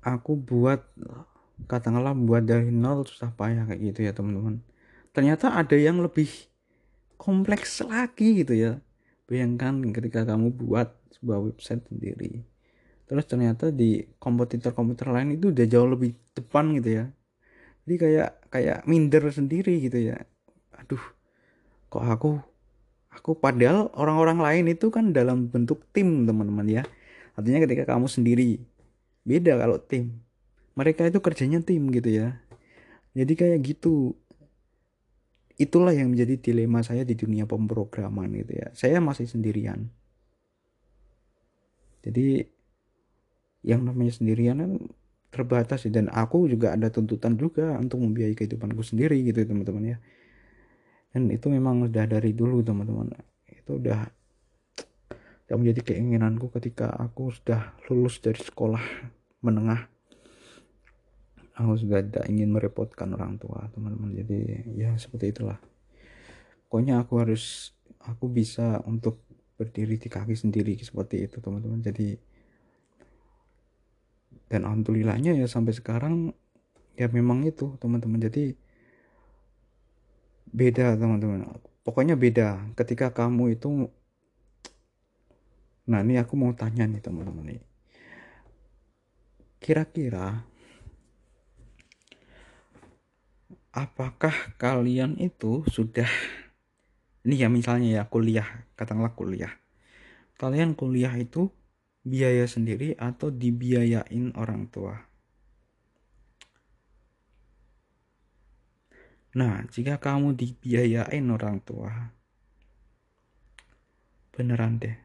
Speaker 1: aku buat katakanlah buat dari nol susah payah kayak gitu ya teman-teman. Ternyata ada yang lebih kompleks lagi gitu ya. Bayangkan ketika kamu buat sebuah website sendiri terus ternyata di kompetitor-kompetitor lain itu udah jauh lebih depan gitu ya. Jadi kayak kayak minder sendiri gitu ya. Aduh kok aku aku padahal orang-orang lain itu kan dalam bentuk tim teman-teman ya. Artinya ketika kamu sendiri beda kalau tim mereka itu kerjanya tim gitu ya. Jadi kayak gitu. Itulah yang menjadi dilema saya di dunia pemrograman gitu ya. Saya masih sendirian. Jadi yang namanya sendirian kan terbatas dan aku juga ada tuntutan juga untuk membiayai kehidupanku sendiri gitu teman-teman ya. Dan itu memang udah dari dulu teman-teman. Itu udah udah menjadi keinginanku ketika aku sudah lulus dari sekolah menengah aku sudah tidak ingin merepotkan orang tua teman-teman. Jadi ya seperti itulah. Pokoknya aku harus aku bisa untuk berdiri di kaki sendiri seperti itu teman-teman. Jadi dan alhamdulillahnya ya sampai sekarang ya memang itu teman-teman. Jadi beda teman-teman. Pokoknya beda. Ketika kamu itu nah ini aku mau tanya nih teman-teman nih. Kira-kira apakah kalian itu sudah ini ya misalnya ya kuliah katakanlah kuliah. Kalian kuliah itu biaya sendiri atau dibiayain orang tua? Nah jika kamu dibiayain orang tua beneran deh.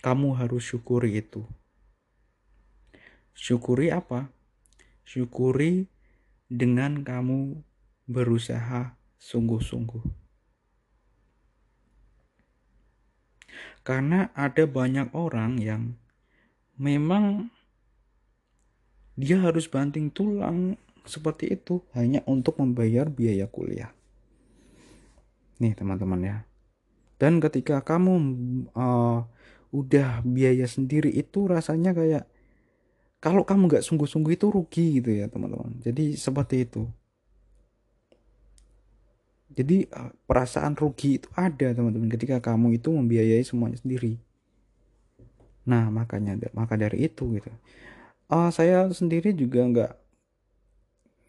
Speaker 1: Kamu harus syukuri itu. Syukuri apa syukuri dengan kamu berusaha sungguh-sungguh. Karena ada banyak orang yang memang dia harus banting tulang seperti itu hanya untuk membayar biaya kuliah. Nih teman-teman ya. Dan ketika kamu uh, udah biaya sendiri itu rasanya kayak kalau kamu nggak sungguh-sungguh itu rugi gitu ya teman-teman. Jadi seperti itu. Jadi eh, perasaan rugi itu ada teman-teman ketika kamu itu membiayai semuanya sendiri. Nah makanya maka dari itu gitu. Uh, saya sendiri juga nggak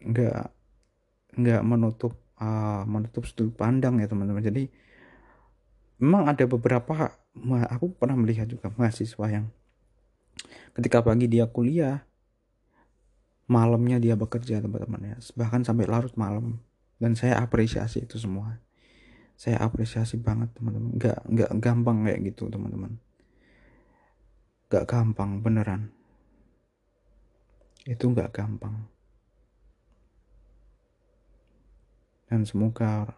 Speaker 1: nggak nggak menutup uh, menutup sudut pandang ya teman-teman. Jadi memang ada beberapa aku pernah melihat juga mahasiswa yang ketika pagi dia kuliah malamnya dia bekerja teman-teman ya bahkan sampai larut malam. Dan saya apresiasi itu semua. Saya apresiasi banget teman-teman. Nggak nggak gampang kayak gitu teman-teman. Nggak gampang beneran. Itu nggak gampang. Dan semoga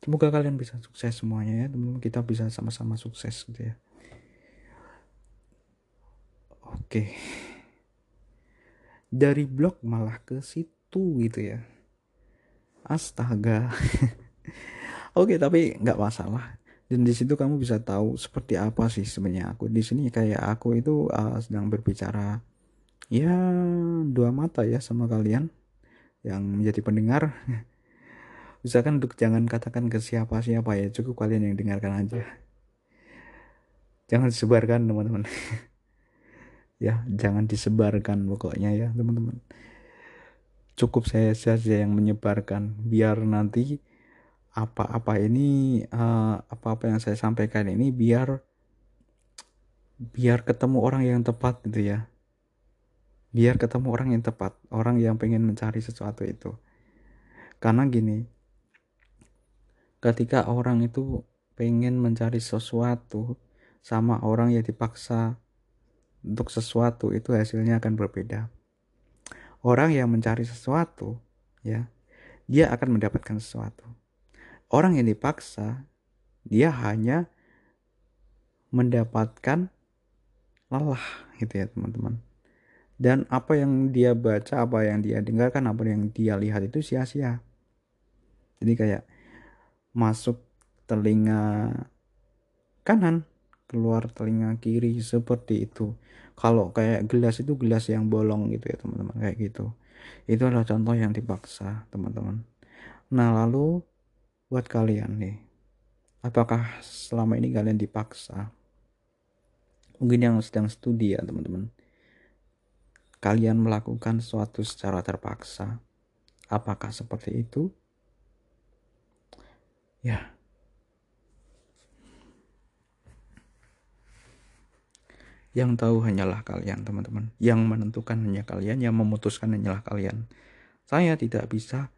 Speaker 1: semoga kalian bisa sukses semuanya ya teman-teman. Kita bisa sama-sama sukses gitu ya Oke. Dari blog malah ke situ gitu ya. Astaga. Oke, tapi nggak masalah. dan di situ kamu bisa tahu seperti apa sih sebenarnya aku di sini kayak aku itu uh, sedang berbicara ya dua mata ya sama kalian yang menjadi pendengar misalkan untuk jangan katakan ke siapa siapa ya cukup kalian yang dengarkan aja jangan disebarkan teman-teman ya jangan disebarkan pokoknya ya teman-teman. Cukup saya saja yang menyebarkan. Biar nanti apa-apa ini uh, apa-apa yang saya sampaikan ini biar biar ketemu orang yang tepat gitu ya. Biar ketemu orang yang tepat orang yang pengen mencari sesuatu itu. Karena gini ketika orang itu pengen mencari sesuatu sama orang yang dipaksa untuk sesuatu itu hasilnya akan berbeda. Orang yang mencari sesuatu ya dia akan mendapatkan sesuatu. Orang yang dipaksa dia hanya mendapatkan lelah gitu ya teman-teman. Dan apa yang dia baca apa yang dia dengarkan apa yang dia lihat itu sia-sia. Jadi kayak masuk telinga kanan keluar telinga kiri seperti itu. Kalau kayak gelas itu gelas yang bolong gitu ya teman-teman kayak gitu. Itu adalah contoh yang dipaksa teman-teman. Nah lalu buat kalian nih apakah selama ini kalian dipaksa? Mungkin yang sedang studi ya teman-teman. Kalian melakukan sesuatu secara terpaksa. Apakah seperti itu? Ya yang tahu hanyalah kalian teman-teman yang menentukan hanya kalian yang memutuskan hanyalah kalian saya tidak bisa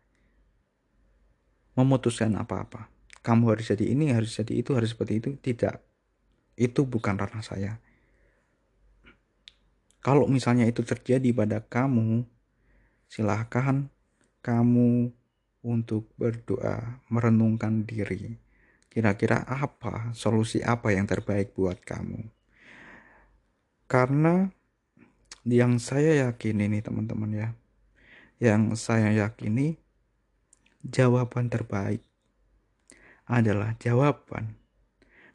Speaker 1: memutuskan apa-apa. Kamu harus jadi ini, harus jadi itu, harus seperti itu. Tidak. Itu bukan ranah saya. Kalau misalnya itu terjadi pada kamu, silahkan kamu untuk berdoa, merenungkan diri. Kira-kira apa, solusi apa yang terbaik buat kamu. Karena yang saya yakini nih teman-teman ya, yang saya yakini jawaban terbaik adalah jawaban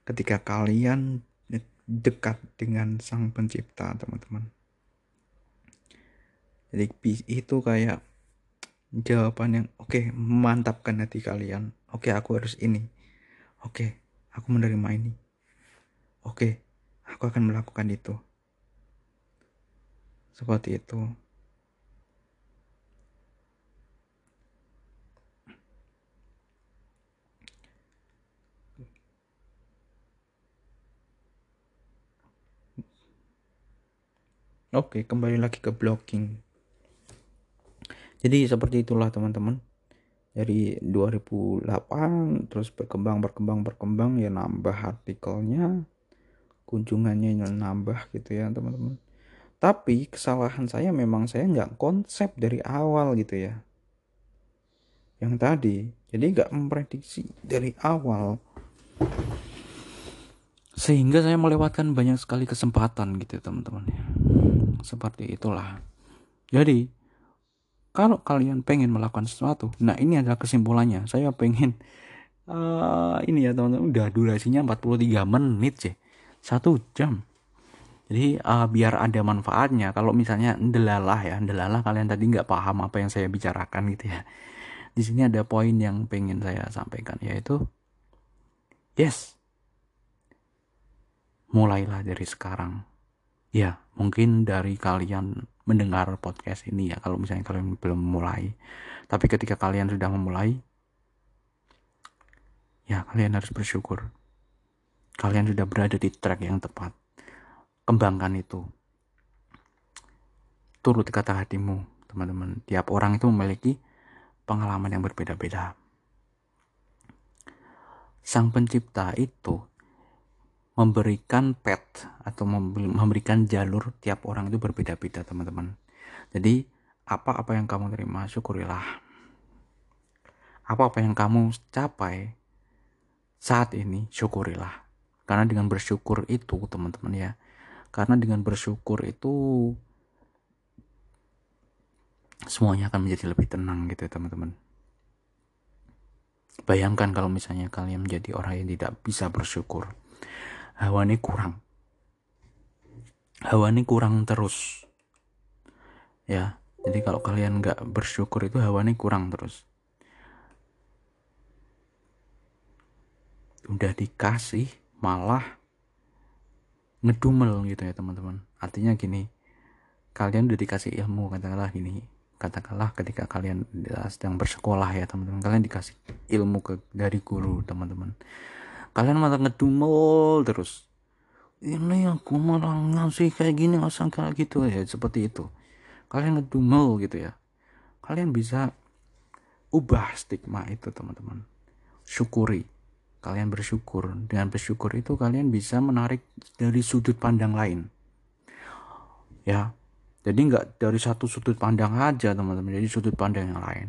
Speaker 1: ketika kalian dekat dengan sang pencipta teman-teman. Jadi itu kayak jawaban yang oke okay, memantapkan hati kalian. Oke okay, aku harus ini. Oke okay, aku menerima ini. Oke okay, aku akan melakukan itu seperti itu Oke, kembali lagi ke blocking. Jadi seperti itulah teman-teman. Dari 2008 terus berkembang berkembang berkembang ya nambah artikelnya, kunjungannya nambah gitu ya teman-teman. Tapi kesalahan saya memang saya nggak konsep dari awal gitu ya. Yang tadi, jadi nggak memprediksi dari awal sehingga saya melewatkan banyak sekali kesempatan gitu teman-teman seperti itulah. Jadi, kalau kalian pengen melakukan sesuatu, nah ini adalah kesimpulannya. Saya pengen uh, ini ya teman-teman, udah durasinya 43 menit sih. Satu jam. Jadi uh, biar ada manfaatnya. Kalau misalnya delalah ya, delalah kalian tadi nggak paham apa yang saya bicarakan gitu ya. Di sini ada poin yang pengen saya sampaikan yaitu yes. Mulailah dari sekarang ya mungkin dari kalian mendengar podcast ini ya kalau misalnya kalian belum mulai tapi ketika kalian sudah memulai ya kalian harus bersyukur kalian sudah berada di track yang tepat kembangkan itu. Turut kata hatimu teman-teman. Tiap orang itu memiliki pengalaman yang berbeda-beda. Sang pencipta itu memberikan pet atau memberikan jalur tiap orang itu berbeda-beda teman-teman. Jadi apa-apa yang kamu terima syukurilah. Apa-apa yang kamu capai saat ini syukurilah. Karena dengan bersyukur itu teman-teman ya karena dengan bersyukur itu semuanya akan menjadi lebih tenang gitu ya teman-teman. Bayangkan kalau misalnya kalian menjadi orang yang tidak bisa bersyukur. Hawa ini kurang. Hawa ini kurang terus. Ya jadi kalau kalian nggak bersyukur itu hawa ini kurang terus. Udah dikasih malah ngedumel gitu ya teman-teman. Artinya gini kalian udah dikasih ilmu katakanlah gini. Katakanlah ketika kalian sedang bersekolah ya teman-teman. Kalian dikasih ilmu ke dari guru teman-teman. Kalian malah ngedumel terus. Ini aku malah ngasih kayak gini ngasih kayak gitu. Ya seperti itu. Kalian ngedumel gitu ya. Kalian bisa ubah stigma itu teman-teman. Syukuri kalian bersyukur. Dengan bersyukur itu kalian bisa menarik dari sudut pandang lain. Ya jadi nggak dari satu sudut pandang aja teman-teman. Jadi sudut pandang yang lain.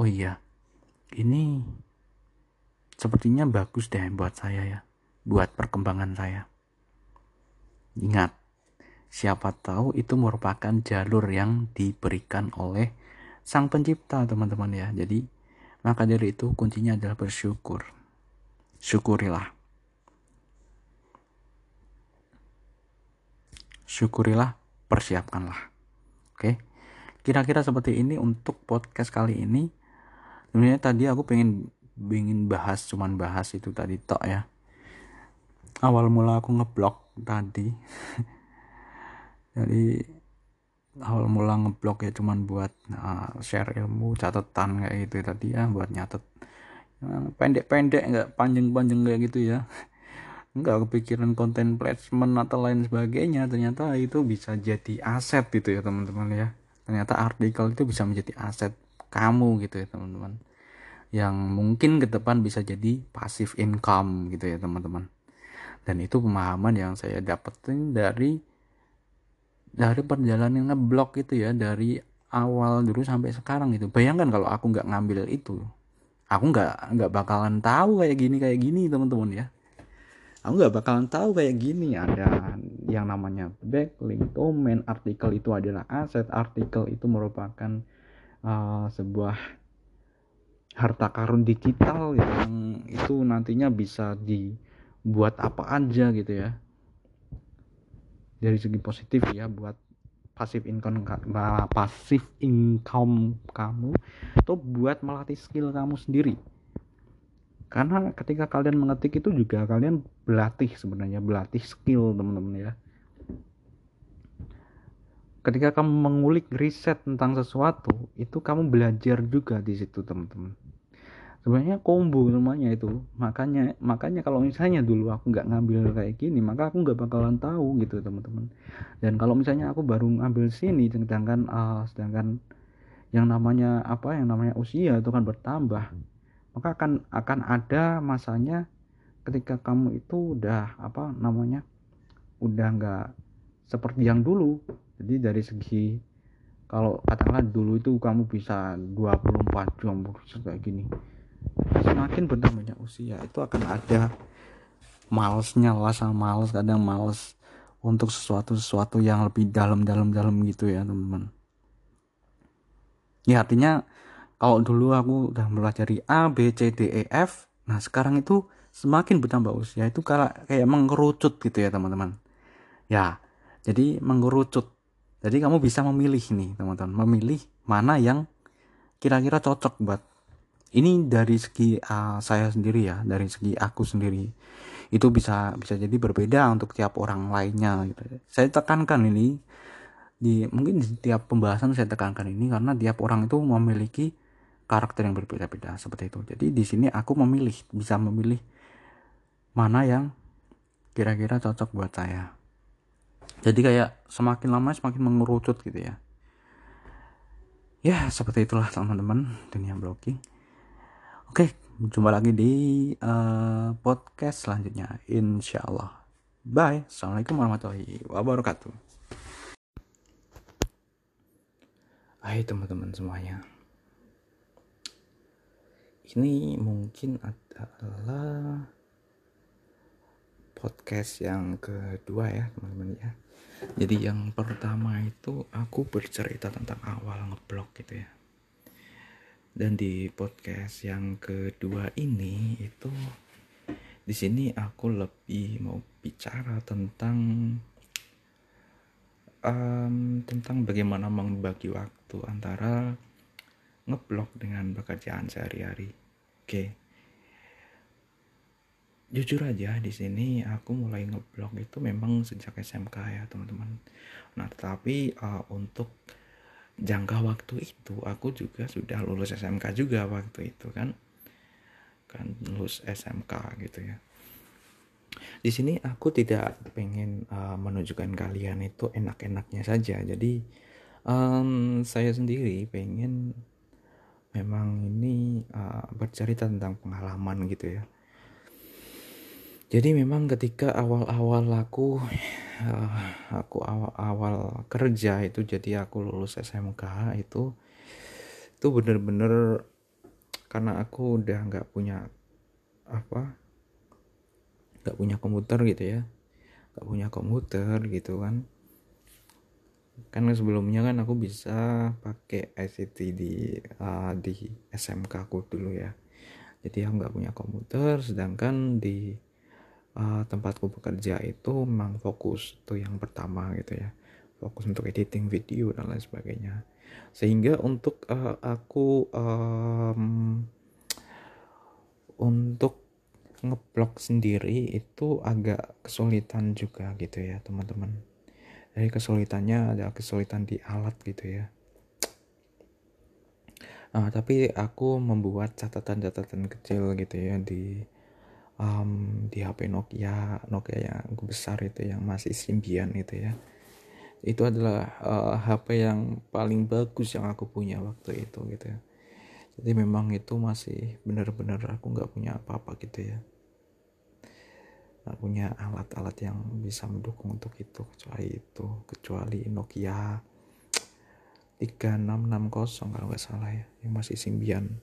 Speaker 1: Oh iya ini sepertinya bagus deh buat saya ya. Buat perkembangan saya. Ingat siapa tahu itu merupakan jalur yang diberikan oleh sang pencipta teman-teman ya. Jadi maka dari itu kuncinya adalah bersyukur syukurilah syukurilah persiapkanlah. Oke. Kira-kira seperti ini untuk podcast kali ini. Sebenarnya tadi aku pengen pengen bahas cuman bahas itu tadi tok ya. Awal mula aku ngeblok tadi. Jadi awal mula ngeblok ya cuman buat uh, share ilmu catatan kayak gitu tadi ya buat nyatet pendek-pendek nggak panjang-panjang kayak gitu ya. Nggak kepikiran konten placement atau lain sebagainya. Ternyata itu bisa jadi aset gitu ya teman-teman ya. Ternyata artikel itu bisa menjadi aset kamu gitu ya teman-teman. Yang mungkin ke depan bisa jadi passive income gitu ya teman-teman. Dan itu pemahaman yang saya dapetin dari dari perjalanan ngeblok gitu ya dari awal dulu sampai sekarang gitu. Bayangkan kalau aku nggak ngambil itu aku nggak nggak bakalan tahu kayak gini kayak gini teman-teman ya. Aku nggak bakalan tahu kayak gini ada yang namanya backlink domain artikel itu adalah aset. Artikel itu merupakan uh, sebuah harta karun digital yang itu nantinya bisa dibuat apa aja gitu ya. Dari segi positif ya buat pasif income pasif income kamu atau buat melatih skill kamu sendiri. Karena ketika kalian mengetik itu juga kalian berlatih sebenarnya berlatih skill teman-teman ya. Ketika kamu mengulik riset tentang sesuatu itu kamu belajar juga di situ teman-teman sebenarnya combo semuanya itu. Makanya makanya kalau misalnya dulu aku nggak ngambil kayak gini maka aku nggak bakalan tahu gitu teman-teman. Dan kalau misalnya aku baru ngambil sini sedangkan uh, sedangkan yang namanya apa yang namanya usia itu kan bertambah maka akan akan ada masanya ketika kamu itu udah apa namanya udah nggak seperti yang dulu. Jadi dari segi kalau katakanlah dulu itu kamu bisa 24 jam kayak gini semakin bertambahnya usia itu akan ada malesnya lah sama males kadang males untuk sesuatu sesuatu yang lebih dalam dalam gitu ya teman-teman. Ya artinya kalau dulu aku udah mempelajari A B C D E F nah sekarang itu semakin bertambah usia itu kayak mengerucut gitu ya teman-teman. Ya jadi mengerucut jadi kamu bisa memilih nih teman-teman memilih mana yang kira-kira cocok buat ini dari segi uh, saya sendiri ya dari segi aku sendiri itu bisa bisa jadi berbeda untuk tiap orang lainnya gitu. saya tekankan ini di mungkin di setiap pembahasan saya tekankan ini karena tiap orang itu memiliki karakter yang berbeda-beda seperti itu. Jadi di sini aku memilih, bisa memilih mana yang kira-kira cocok buat saya. Jadi kayak semakin lama semakin mengerucut gitu ya. Ya seperti itulah teman-teman dunia blogging. Oke, jumpa lagi di uh, podcast selanjutnya. Insya Allah. Bye. Assalamualaikum warahmatullahi wabarakatuh. Hai teman-teman semuanya ini mungkin adalah podcast yang kedua ya teman-teman ya jadi yang pertama itu aku bercerita tentang awal ngeblok gitu ya dan di podcast yang kedua ini itu di sini aku lebih mau bicara tentang um, tentang bagaimana membagi waktu antara ngeblok dengan pekerjaan sehari-hari. Oke. Okay. Jujur aja di sini aku mulai ngeblok itu memang sejak SMK ya teman-teman. Nah tetapi uh, untuk jangka waktu itu aku juga sudah lulus SMK juga waktu itu kan. Kan lulus SMK gitu ya. Di sini aku tidak pengen uh, menunjukkan kalian itu enak-enaknya saja. Jadi um, saya sendiri pengen memang ini uh, bercerita tentang pengalaman gitu ya. Jadi memang ketika awal-awal aku uh, aku awal-awal kerja itu jadi aku lulus SMK itu itu bener-bener karena aku udah nggak punya apa nggak punya komputer gitu ya nggak punya komputer gitu kan. Kan sebelumnya kan aku bisa pakai ICT di uh, di SMK aku dulu ya. Jadi aku nggak punya komputer sedangkan di uh, tempatku bekerja itu memang fokus tuh yang pertama gitu ya. Fokus untuk editing video dan lain sebagainya. Sehingga untuk uh, aku um, untuk ngeblok sendiri itu agak kesulitan juga gitu ya teman-teman. Dari kesulitannya ada kesulitan di alat gitu ya. Uh, tapi aku membuat catatan-catatan kecil gitu ya di um, di HP Nokia Nokia yang besar itu yang masih Symbian itu ya. Itu adalah uh, eh, HP yang paling bagus yang aku punya waktu itu gitu ya. Jadi memang itu masih benar-benar aku nggak punya apa-apa gitu ya. Nggak punya alat-alat yang bisa mendukung untuk itu kecuali itu kecuali Nokia 3660 kalau nggak salah ya yang masih Symbian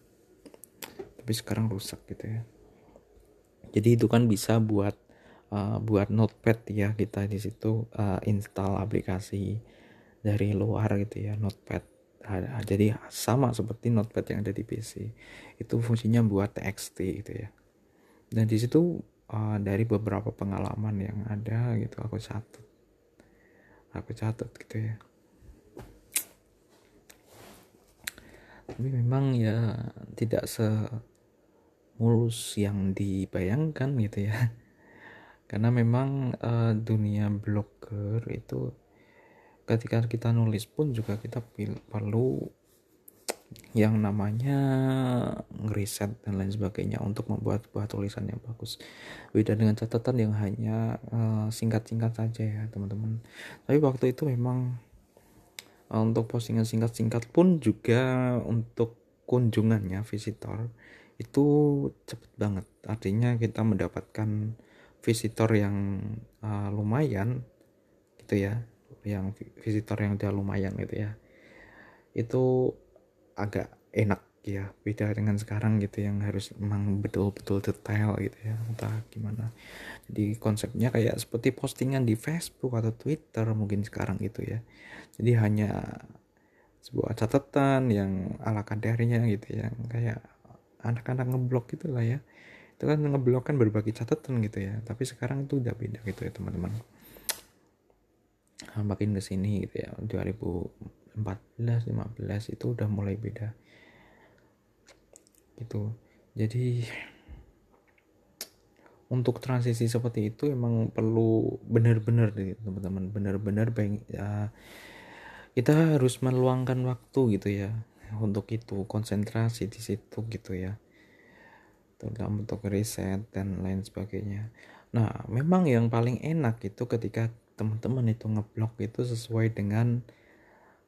Speaker 1: tapi sekarang rusak gitu ya jadi itu kan bisa buat uh, buat notepad ya kita di situ uh, install aplikasi dari luar gitu ya notepad. Jadi sama seperti notepad yang ada di PC itu fungsinya buat txt gitu ya. Dan di situ uh, dari beberapa pengalaman yang ada gitu aku catat. Aku catat gitu ya. Tapi memang ya tidak se mulus yang dibayangkan gitu ya. Karena memang uh, dunia blogger itu ketika kita nulis pun juga kita perlu yang namanya ngeriset dan lain sebagainya untuk membuat sebuah tulisan yang bagus. Beda dengan catatan yang hanya uh, singkat-singkat saja ya teman-teman. Tapi waktu itu memang uh, untuk postingan singkat-singkat pun juga untuk kunjungannya visitor itu cepet banget. Artinya kita mendapatkan visitor yang uh, lumayan gitu ya. Yang visitor yang dia lumayan gitu ya. Itu agak enak ya beda dengan sekarang gitu yang harus memang betul-betul detail gitu ya entah gimana. Jadi konsepnya kayak seperti postingan di Facebook atau Twitter mungkin sekarang gitu ya. Jadi hanya sebuah catatan yang ala kadarnya gitu ya kayak anak-anak ngeblok gitu lah ya. Itu kan ngeblok kan berbagi catatan gitu ya. Tapi sekarang itu udah beda gitu ya teman-teman. Nah, makin ke sini gitu ya. 2014 15 itu udah mulai beda gitu. Jadi untuk transisi seperti itu emang perlu benar-benar teman-teman. Benar-benar ya, kita harus meluangkan waktu gitu ya untuk itu konsentrasi di situ gitu ya dalam bentuk riset dan lain sebagainya. Nah, memang yang paling enak itu ketika teman-teman itu ngeblok itu sesuai dengan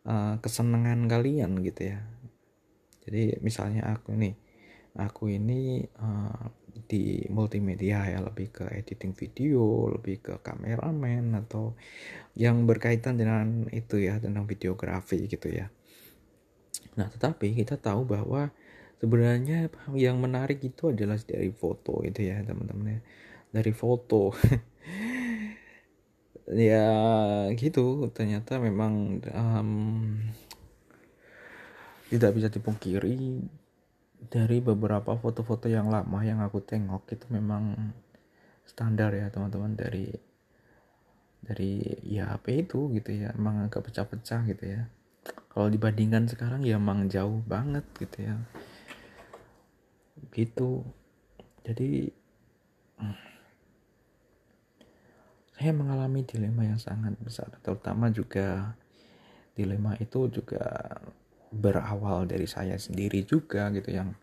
Speaker 1: uh, kesenangan kalian gitu ya. Jadi misalnya aku nih, aku ini uh, di multimedia ya lebih ke editing video, lebih ke kameramen atau yang berkaitan dengan itu ya tentang videografi gitu ya. Nah, tetapi kita tahu bahwa sebenarnya yang menarik itu adalah dari foto itu ya teman-teman ya. Dari foto. Ya gitu. Ternyata memang um, tidak bisa dipungkiri dari beberapa foto-foto yang lama yang aku tengok itu memang standar ya teman-teman dari dari ya apa itu gitu ya. Emang agak pecah-pecah gitu ya kalau dibandingkan sekarang ya emang jauh banget gitu ya. Gitu. Jadi saya mengalami dilema yang sangat besar terutama juga dilema itu juga berawal dari saya sendiri juga gitu yang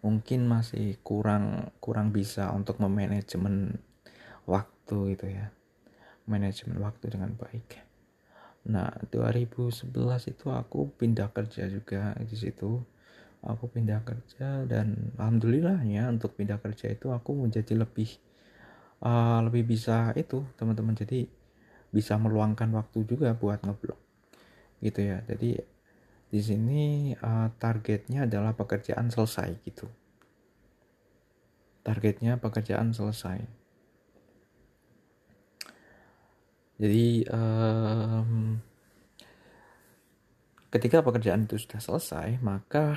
Speaker 1: mungkin masih kurang kurang bisa untuk memanajemen waktu gitu ya. Manajemen waktu dengan baik nah 2011 itu aku pindah kerja juga di situ. Aku pindah kerja dan alhamdulillahnya untuk pindah kerja itu aku menjadi lebih uh, lebih bisa itu teman-teman. Jadi bisa meluangkan waktu juga buat ngeblok gitu ya. Jadi di sini uh, targetnya adalah pekerjaan selesai gitu. Targetnya pekerjaan selesai jadi um, ketika pekerjaan itu sudah selesai maka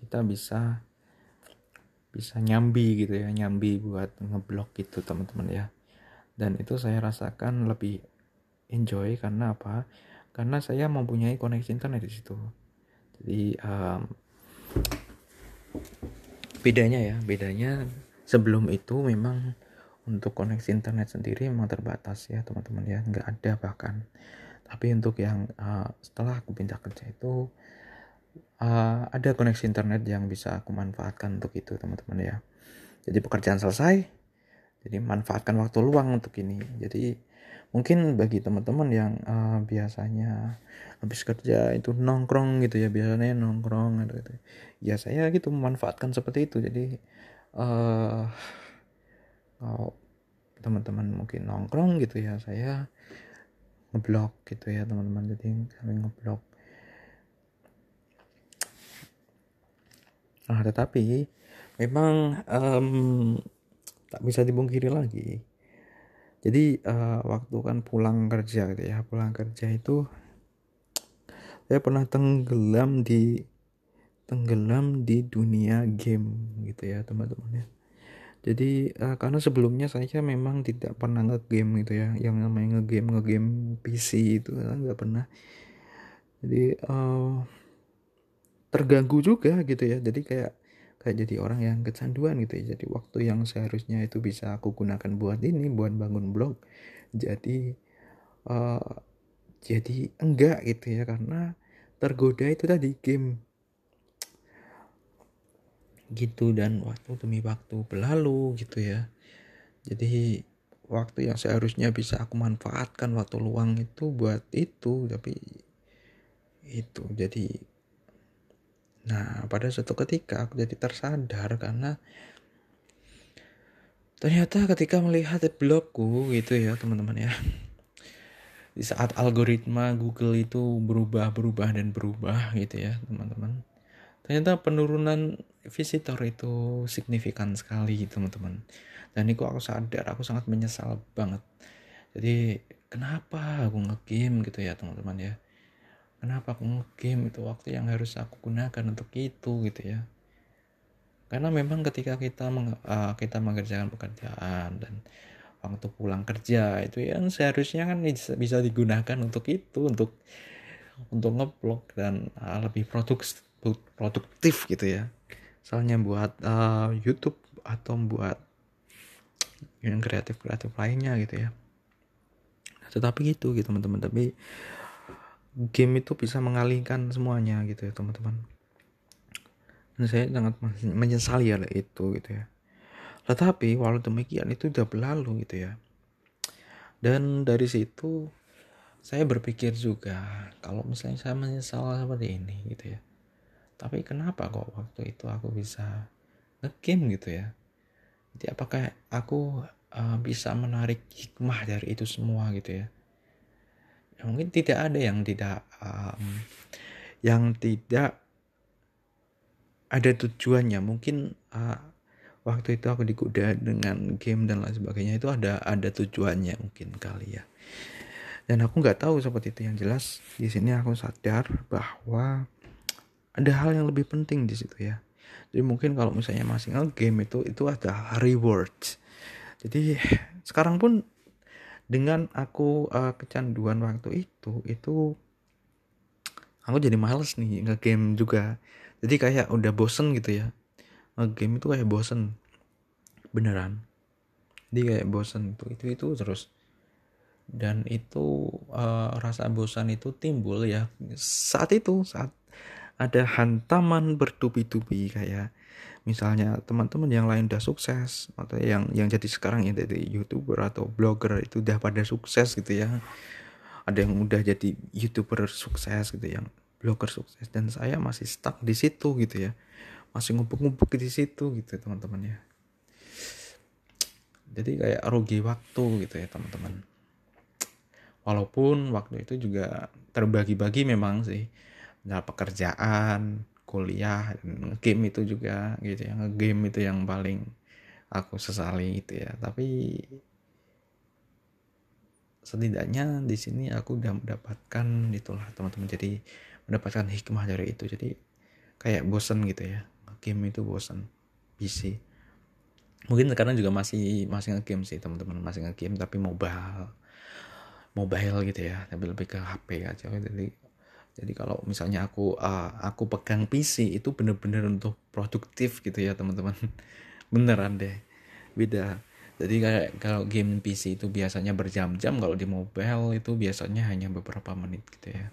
Speaker 1: kita bisa bisa nyambi gitu ya nyambi buat ngeblok gitu teman-teman ya. Dan itu saya rasakan lebih enjoy karena apa? Karena saya mempunyai koneksi internet di situ. Jadi um, bedanya ya bedanya sebelum itu memang untuk koneksi internet sendiri memang terbatas ya teman-teman ya. Nggak ada bahkan. Tapi untuk yang uh, setelah aku pindah kerja itu uh, ada koneksi internet yang bisa aku manfaatkan untuk itu teman-teman ya. Jadi pekerjaan selesai jadi manfaatkan waktu luang untuk ini. Jadi mungkin bagi teman-teman yang uh, biasanya habis kerja itu nongkrong gitu ya biasanya nongkrong gitu. Ya saya gitu memanfaatkan seperti itu. Jadi uh, kalau teman-teman mungkin nongkrong gitu ya saya ngeblok gitu ya teman-teman. Jadi kami ngeblok. Nah tetapi memang um, tak bisa dibungkiri lagi. Jadi uh, waktu kan pulang kerja gitu ya pulang kerja itu saya pernah tenggelam di tenggelam di dunia game gitu ya teman-teman ya jadi uh, karena sebelumnya saya memang tidak pernah ngegame gitu ya yang namanya ngegame ngegame PC itu nggak pernah. Jadi uh, terganggu juga gitu ya. Jadi kayak kayak jadi orang yang kecanduan gitu ya. Jadi waktu yang seharusnya itu bisa aku gunakan buat ini buat bangun blog jadi uh, jadi enggak gitu ya. Karena tergoda itu tadi game gitu dan waktu demi waktu berlalu gitu ya jadi waktu yang seharusnya bisa aku manfaatkan waktu luang itu buat itu tapi itu jadi Nah, pada suatu ketika aku jadi tersadar karena ternyata ketika melihat blogku gitu ya teman-teman ya. Di saat algoritma Google itu berubah-berubah dan berubah gitu ya teman-teman. Ternyata penurunan visitor itu signifikan sekali teman-teman. Dan itu aku sadar, aku sangat menyesal banget. Jadi kenapa aku ngegame gitu ya teman-teman ya kenapa aku ngegame itu waktu yang harus aku gunakan untuk itu gitu ya karena memang ketika kita meng, uh, kita mengerjakan pekerjaan dan waktu pulang kerja itu yang seharusnya kan bisa, digunakan untuk itu untuk untuk ngeblok dan uh, lebih produktif produktif gitu ya. Soalnya buat uh, YouTube atau buat yang kreatif kreatif lainnya gitu ya. Tetapi gitu gitu teman-teman. Tapi game itu bisa mengalihkan semuanya gitu ya teman-teman. Dan saya sangat menyesali ya itu gitu ya. Tetapi walau demikian itu udah berlalu gitu ya. Dan dari situ saya berpikir juga kalau misalnya saya menyesal seperti ini gitu ya tapi kenapa kok waktu itu aku bisa ngegame gitu ya? Jadi apakah aku uh, bisa menarik hikmah dari itu semua gitu ya? Ya, mungkin tidak ada yang tidak um, yang tidak ada tujuannya. Mungkin uh, waktu itu aku digoda dengan game dan lain sebagainya itu ada ada tujuannya mungkin kali ya. Dan aku nggak tahu seperti itu. Yang jelas di sini aku sadar bahwa ada hal yang lebih penting di situ ya. Jadi mungkin kalau misalnya masih game itu itu ada rewards. Jadi sekarang pun dengan aku uh, kecanduan waktu itu itu aku jadi males nih ngegame juga. Jadi kayak udah bosen gitu ya. Ngegame itu kayak bosen. Beneran. Jadi kayak bosen itu itu itu terus. Dan itu uh, rasa bosan itu timbul ya saat itu saat ada hantaman bertubi-tubi kayak misalnya teman-teman yang lain udah sukses atau yang yang jadi sekarang ya dari youtuber atau blogger itu udah pada sukses gitu ya. Ada yang udah jadi youtuber sukses gitu yang blogger sukses dan saya masih stuck di situ gitu ya. Masih ngumpuk-ngumpuk di situ gitu teman-teman ya. Jadi kayak rugi waktu gitu ya teman-teman. Walaupun waktu itu juga terbagi-bagi memang sih nah pekerjaan kuliah game itu juga gitu ya. Game itu yang paling aku sesali itu ya. Tapi setidaknya di sini aku udah mendapatkan itulah teman-teman. Jadi mendapatkan hikmah dari itu. Jadi kayak bosen gitu ya. Game itu bosen PC mungkin sekarang juga masih masih ngegame sih teman-teman. Masih ngegame tapi mobile mobile gitu ya. Tapi lebih ke HP aja. Jadi jadi kalau misalnya aku uh, aku pegang PC itu bener-bener untuk produktif gitu ya teman-teman. Beneran deh. Beda. Jadi kayak kalau game PC itu biasanya berjam-jam kalau di mobile itu biasanya hanya beberapa menit gitu ya.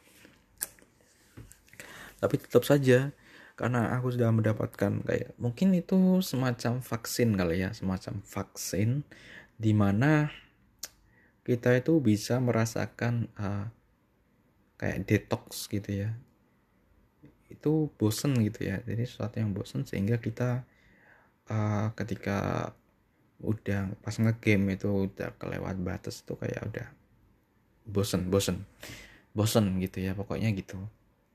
Speaker 1: Tapi tetap saja karena aku sudah mendapatkan kayak mungkin itu semacam vaksin kali ya semacam vaksin di mana kita itu bisa merasakan uh, kayak detox gitu ya. Itu bosen gitu ya. Jadi sesuatu yang bosen sehingga kita uh, ketika udah pas ngegame itu udah kelewat batas itu kayak udah bosen bosen bosen gitu ya. Pokoknya gitu.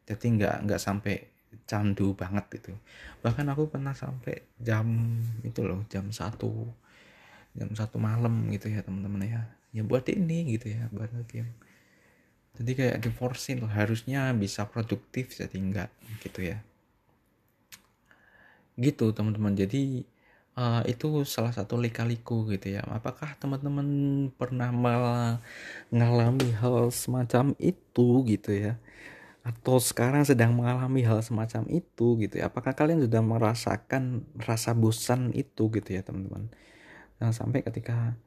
Speaker 1: Jadi nggak nggak sampai candu banget gitu. Bahkan aku pernah sampai jam itu loh jam satu jam satu malam gitu ya teman-teman ya. Ya buat ini gitu ya buat game jadi kayak diforcing loh harusnya bisa produktif jadi enggak gitu ya. Gitu teman-teman. Jadi uh, itu salah satu lika-liku gitu ya. Apakah teman-teman pernah mengalami hal semacam itu gitu ya? Atau sekarang sedang mengalami hal semacam itu gitu ya? Apakah kalian sudah merasakan rasa bosan itu gitu ya teman-teman? Nah, sampai ketika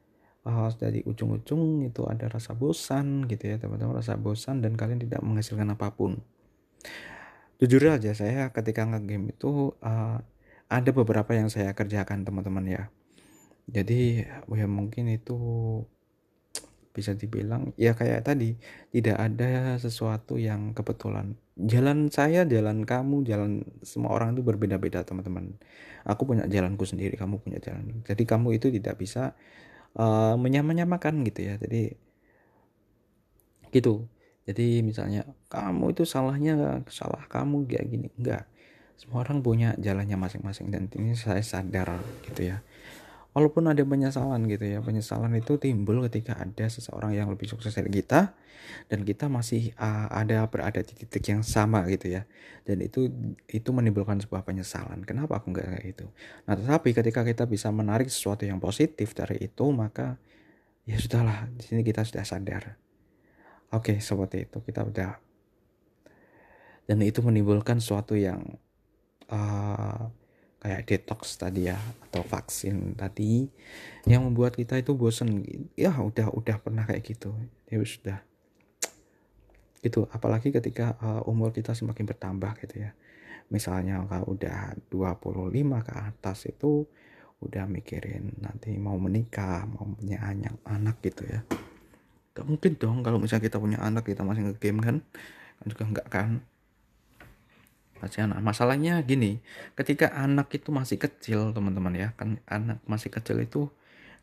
Speaker 1: uh, dari ujung-ujung itu ada rasa bosan gitu ya teman-teman rasa bosan dan kalian tidak menghasilkan apa pun. Jujur aja saya ketika ngegame itu uh, ada beberapa yang saya kerjakan teman-teman ya. Jadi ya mungkin itu bisa dibilang ya kayak tadi tidak ada sesuatu yang kebetulan. Jalan saya jalan kamu jalan semua orang itu berbeda-beda teman-teman. Aku punya jalanku sendiri kamu punya jalan. Jadi kamu itu tidak bisa uh, menyamakan gitu ya. Jadi gitu. Jadi misalnya kamu itu salahnya salah kamu kayak gini. Enggak. Semua orang punya jalannya masing-masing dan ini saya sadar gitu ya walaupun ada penyesalan gitu ya penyesalan itu timbul ketika ada seseorang yang lebih sukses dari kita dan kita masih uh, ada berada di titik yang sama gitu ya. Dan itu itu menimbulkan sebuah penyesalan. Kenapa aku nggak kayak itu nah tetapi ketika kita bisa menarik sesuatu yang positif dari itu maka ya sudahlah di sini kita sudah sadar. Oke seperti itu kita udah dan itu menimbulkan sesuatu yang uh, kayak detox tadi ya atau vaksin tadi yang membuat kita itu bosen. Ya udah udah pernah kayak gitu. Ya sudah gitu. Apalagi ketika uh, umur kita semakin bertambah gitu ya. Misalnya kalau udah 25 ke atas itu udah mikirin nanti mau menikah mau punya anak anak gitu ya. Gak mungkin dong kalau misalnya kita punya anak kita masih nge-game kan. Kan juga enggak kan anak. Masalahnya gini ketika anak itu masih kecil teman-teman ya kan anak masih kecil itu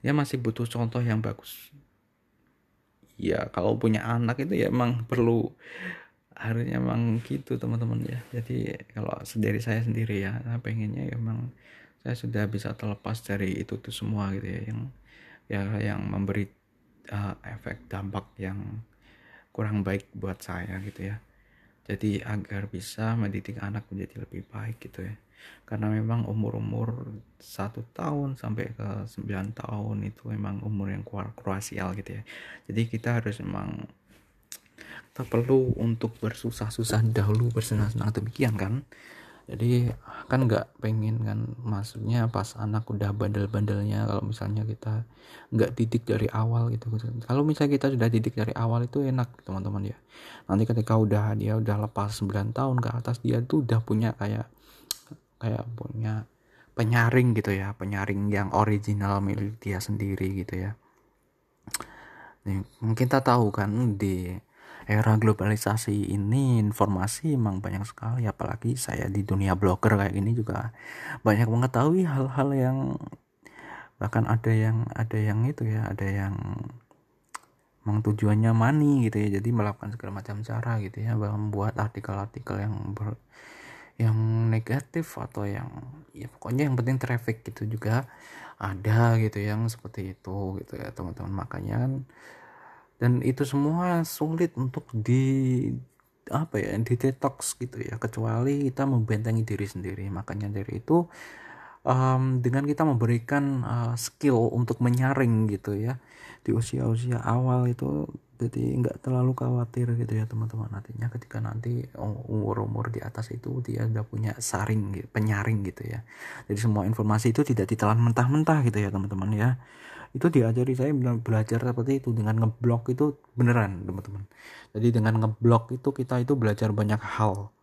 Speaker 1: dia masih butuh contoh yang bagus. Ya kalau punya anak itu ya emang perlu harusnya emang gitu teman-teman ya. Jadi kalau sendiri saya sendiri ya saya pengennya ya emang saya sudah bisa terlepas dari itu tuh semua gitu ya yang ya yang memberi uh, efek dampak yang kurang baik buat saya gitu ya jadi agar bisa mendidik anak menjadi lebih baik gitu ya. Karena memang umur-umur satu tahun sampai ke 9 tahun itu memang umur yang kruasial gitu ya. Jadi kita harus memang kita perlu untuk bersusah-susah dahulu bersenang-senang. Demikian kan jadi kan nggak pengen kan maksudnya pas anak udah bandel-bandelnya kalau misalnya kita nggak didik dari awal gitu. Kalau misalnya kita sudah didik dari awal itu enak teman-teman ya. Nanti ketika udah dia udah lepas 9 tahun ke atas dia tuh udah punya kayak kayak punya penyaring gitu ya penyaring yang original milik dia sendiri gitu ya. Mungkin kita tahu kan di era globalisasi ini informasi emang banyak sekali apalagi saya di dunia blogger kayak gini juga banyak mengetahui hal-hal yang bahkan ada yang ada yang itu ya ada yang memang tujuannya money gitu ya jadi melakukan segala macam cara gitu ya membuat artikel-artikel yang ber, yang negatif atau yang ya pokoknya yang penting traffic gitu juga ada gitu yang seperti itu gitu ya teman-teman. Makanya kan dan itu semua sulit untuk di apa ya di detox gitu ya. Kecuali kita membentengi diri sendiri. Makanya dari itu um, dengan kita memberikan uh, skill untuk menyaring gitu ya. Di usia-usia awal itu jadi nggak terlalu khawatir gitu ya teman-teman. Artinya ketika nanti umur-umur di atas itu dia udah punya saring penyaring gitu ya. Jadi semua informasi itu tidak ditelan mentah-mentah gitu ya teman-teman ya itu diajari saya belajar seperti itu dengan ngeblok itu beneran teman-teman. Jadi dengan ngeblok itu kita itu belajar banyak hal.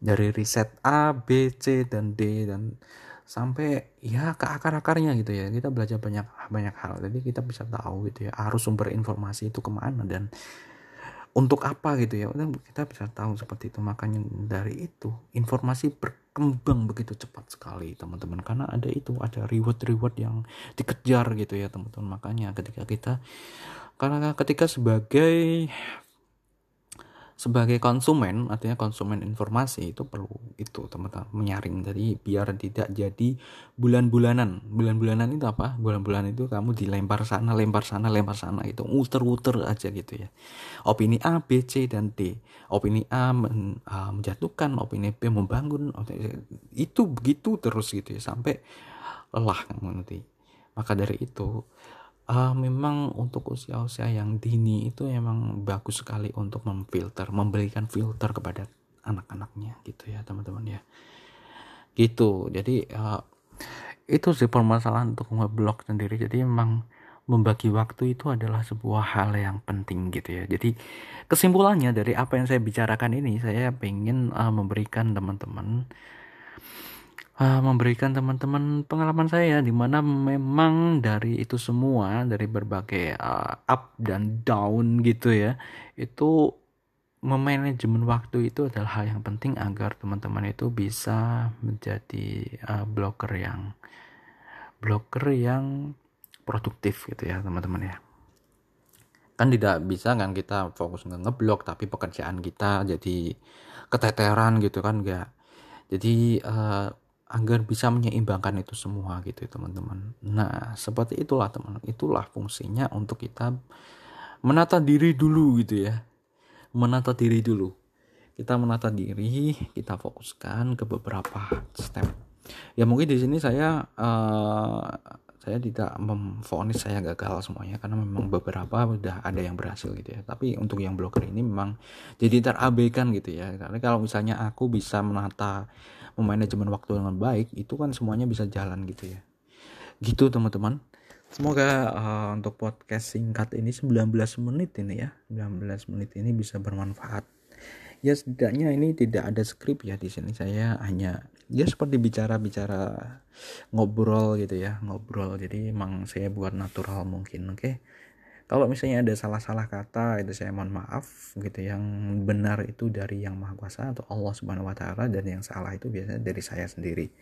Speaker 1: Dari riset A, B, C dan D dan sampai ya ke akar-akarnya gitu ya. Kita belajar banyak banyak hal. Jadi kita bisa tahu gitu ya arus sumber informasi itu ke mana dan untuk apa gitu ya. Kita bisa tahu seperti itu. Makanya dari itu informasi berkembang begitu cepat sekali teman-teman. Karena ada itu ada reward-reward yang dikejar gitu ya teman-teman. Makanya ketika kita karena ketika sebagai sebagai konsumen artinya konsumen informasi itu perlu itu teman-teman menyaring. Jadi biar tidak jadi bulan-bulanan. Bulan-bulanan itu apa? Bulan-bulan itu kamu dilempar sana lempar sana lempar sana itu muter-muter aja gitu ya. Opini A B C dan D. Opini A men, uh, menjatuhkan opini B membangun itu begitu terus gitu ya sampai lelah kamu nanti. Maka dari itu uh, memang untuk usia-usia yang dini itu emang bagus sekali untuk memfilter, memberikan filter kepada anak-anaknya gitu ya teman-teman ya. Gitu. Jadi uh, itu sih permasalahan untuk ngeblok sendiri. Jadi memang membagi waktu itu adalah sebuah hal yang penting gitu ya. Jadi kesimpulannya dari apa yang saya bicarakan ini, saya ingin uh, memberikan teman-teman uh, memberikan teman-teman pengalaman saya di mana memang dari itu semua dari berbagai uh, up dan down gitu ya itu memanajemen waktu itu adalah hal yang penting agar teman-teman itu bisa menjadi uh, blogger yang blogger yang produktif gitu ya teman-teman ya. Kan tidak bisa kan kita fokus nge ngeblog tapi pekerjaan kita jadi keteteran gitu kan enggak jadi uh, agar bisa menyeimbangkan itu semua gitu teman-teman. Nah seperti itulah teman, itulah fungsinya untuk kita menata diri dulu gitu ya, menata diri dulu. Kita menata diri, kita fokuskan ke beberapa step. Ya mungkin di sini saya uh, saya tidak memfonis saya gagal semuanya karena memang beberapa udah ada yang berhasil gitu ya. Tapi untuk yang blogger ini memang jadi terabaikan gitu ya. Karena kalau misalnya aku bisa menata memanajemen waktu dengan baik itu kan semuanya bisa jalan gitu ya. Gitu teman-teman. Semoga uh, untuk podcast singkat ini 19 menit ini ya. 19 menit ini bisa bermanfaat. Ya setidaknya ini tidak ada skrip ya di sini. Saya hanya ya seperti bicara-bicara ngobrol gitu ya ngobrol. Jadi emang saya buat natural mungkin oke? okay? Kalau misalnya ada salah-salah kata itu saya mohon maaf gitu. Yang benar itu dari yang maha kuasa atau Allah subhanahu wa taala dan yang salah itu biasanya dari saya sendiri.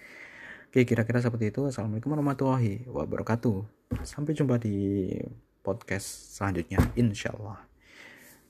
Speaker 1: Oke kira-kira seperti itu. Assalamualaikum warahmatullahi wabarakatuh. Sampai jumpa di podcast selanjutnya insyaallah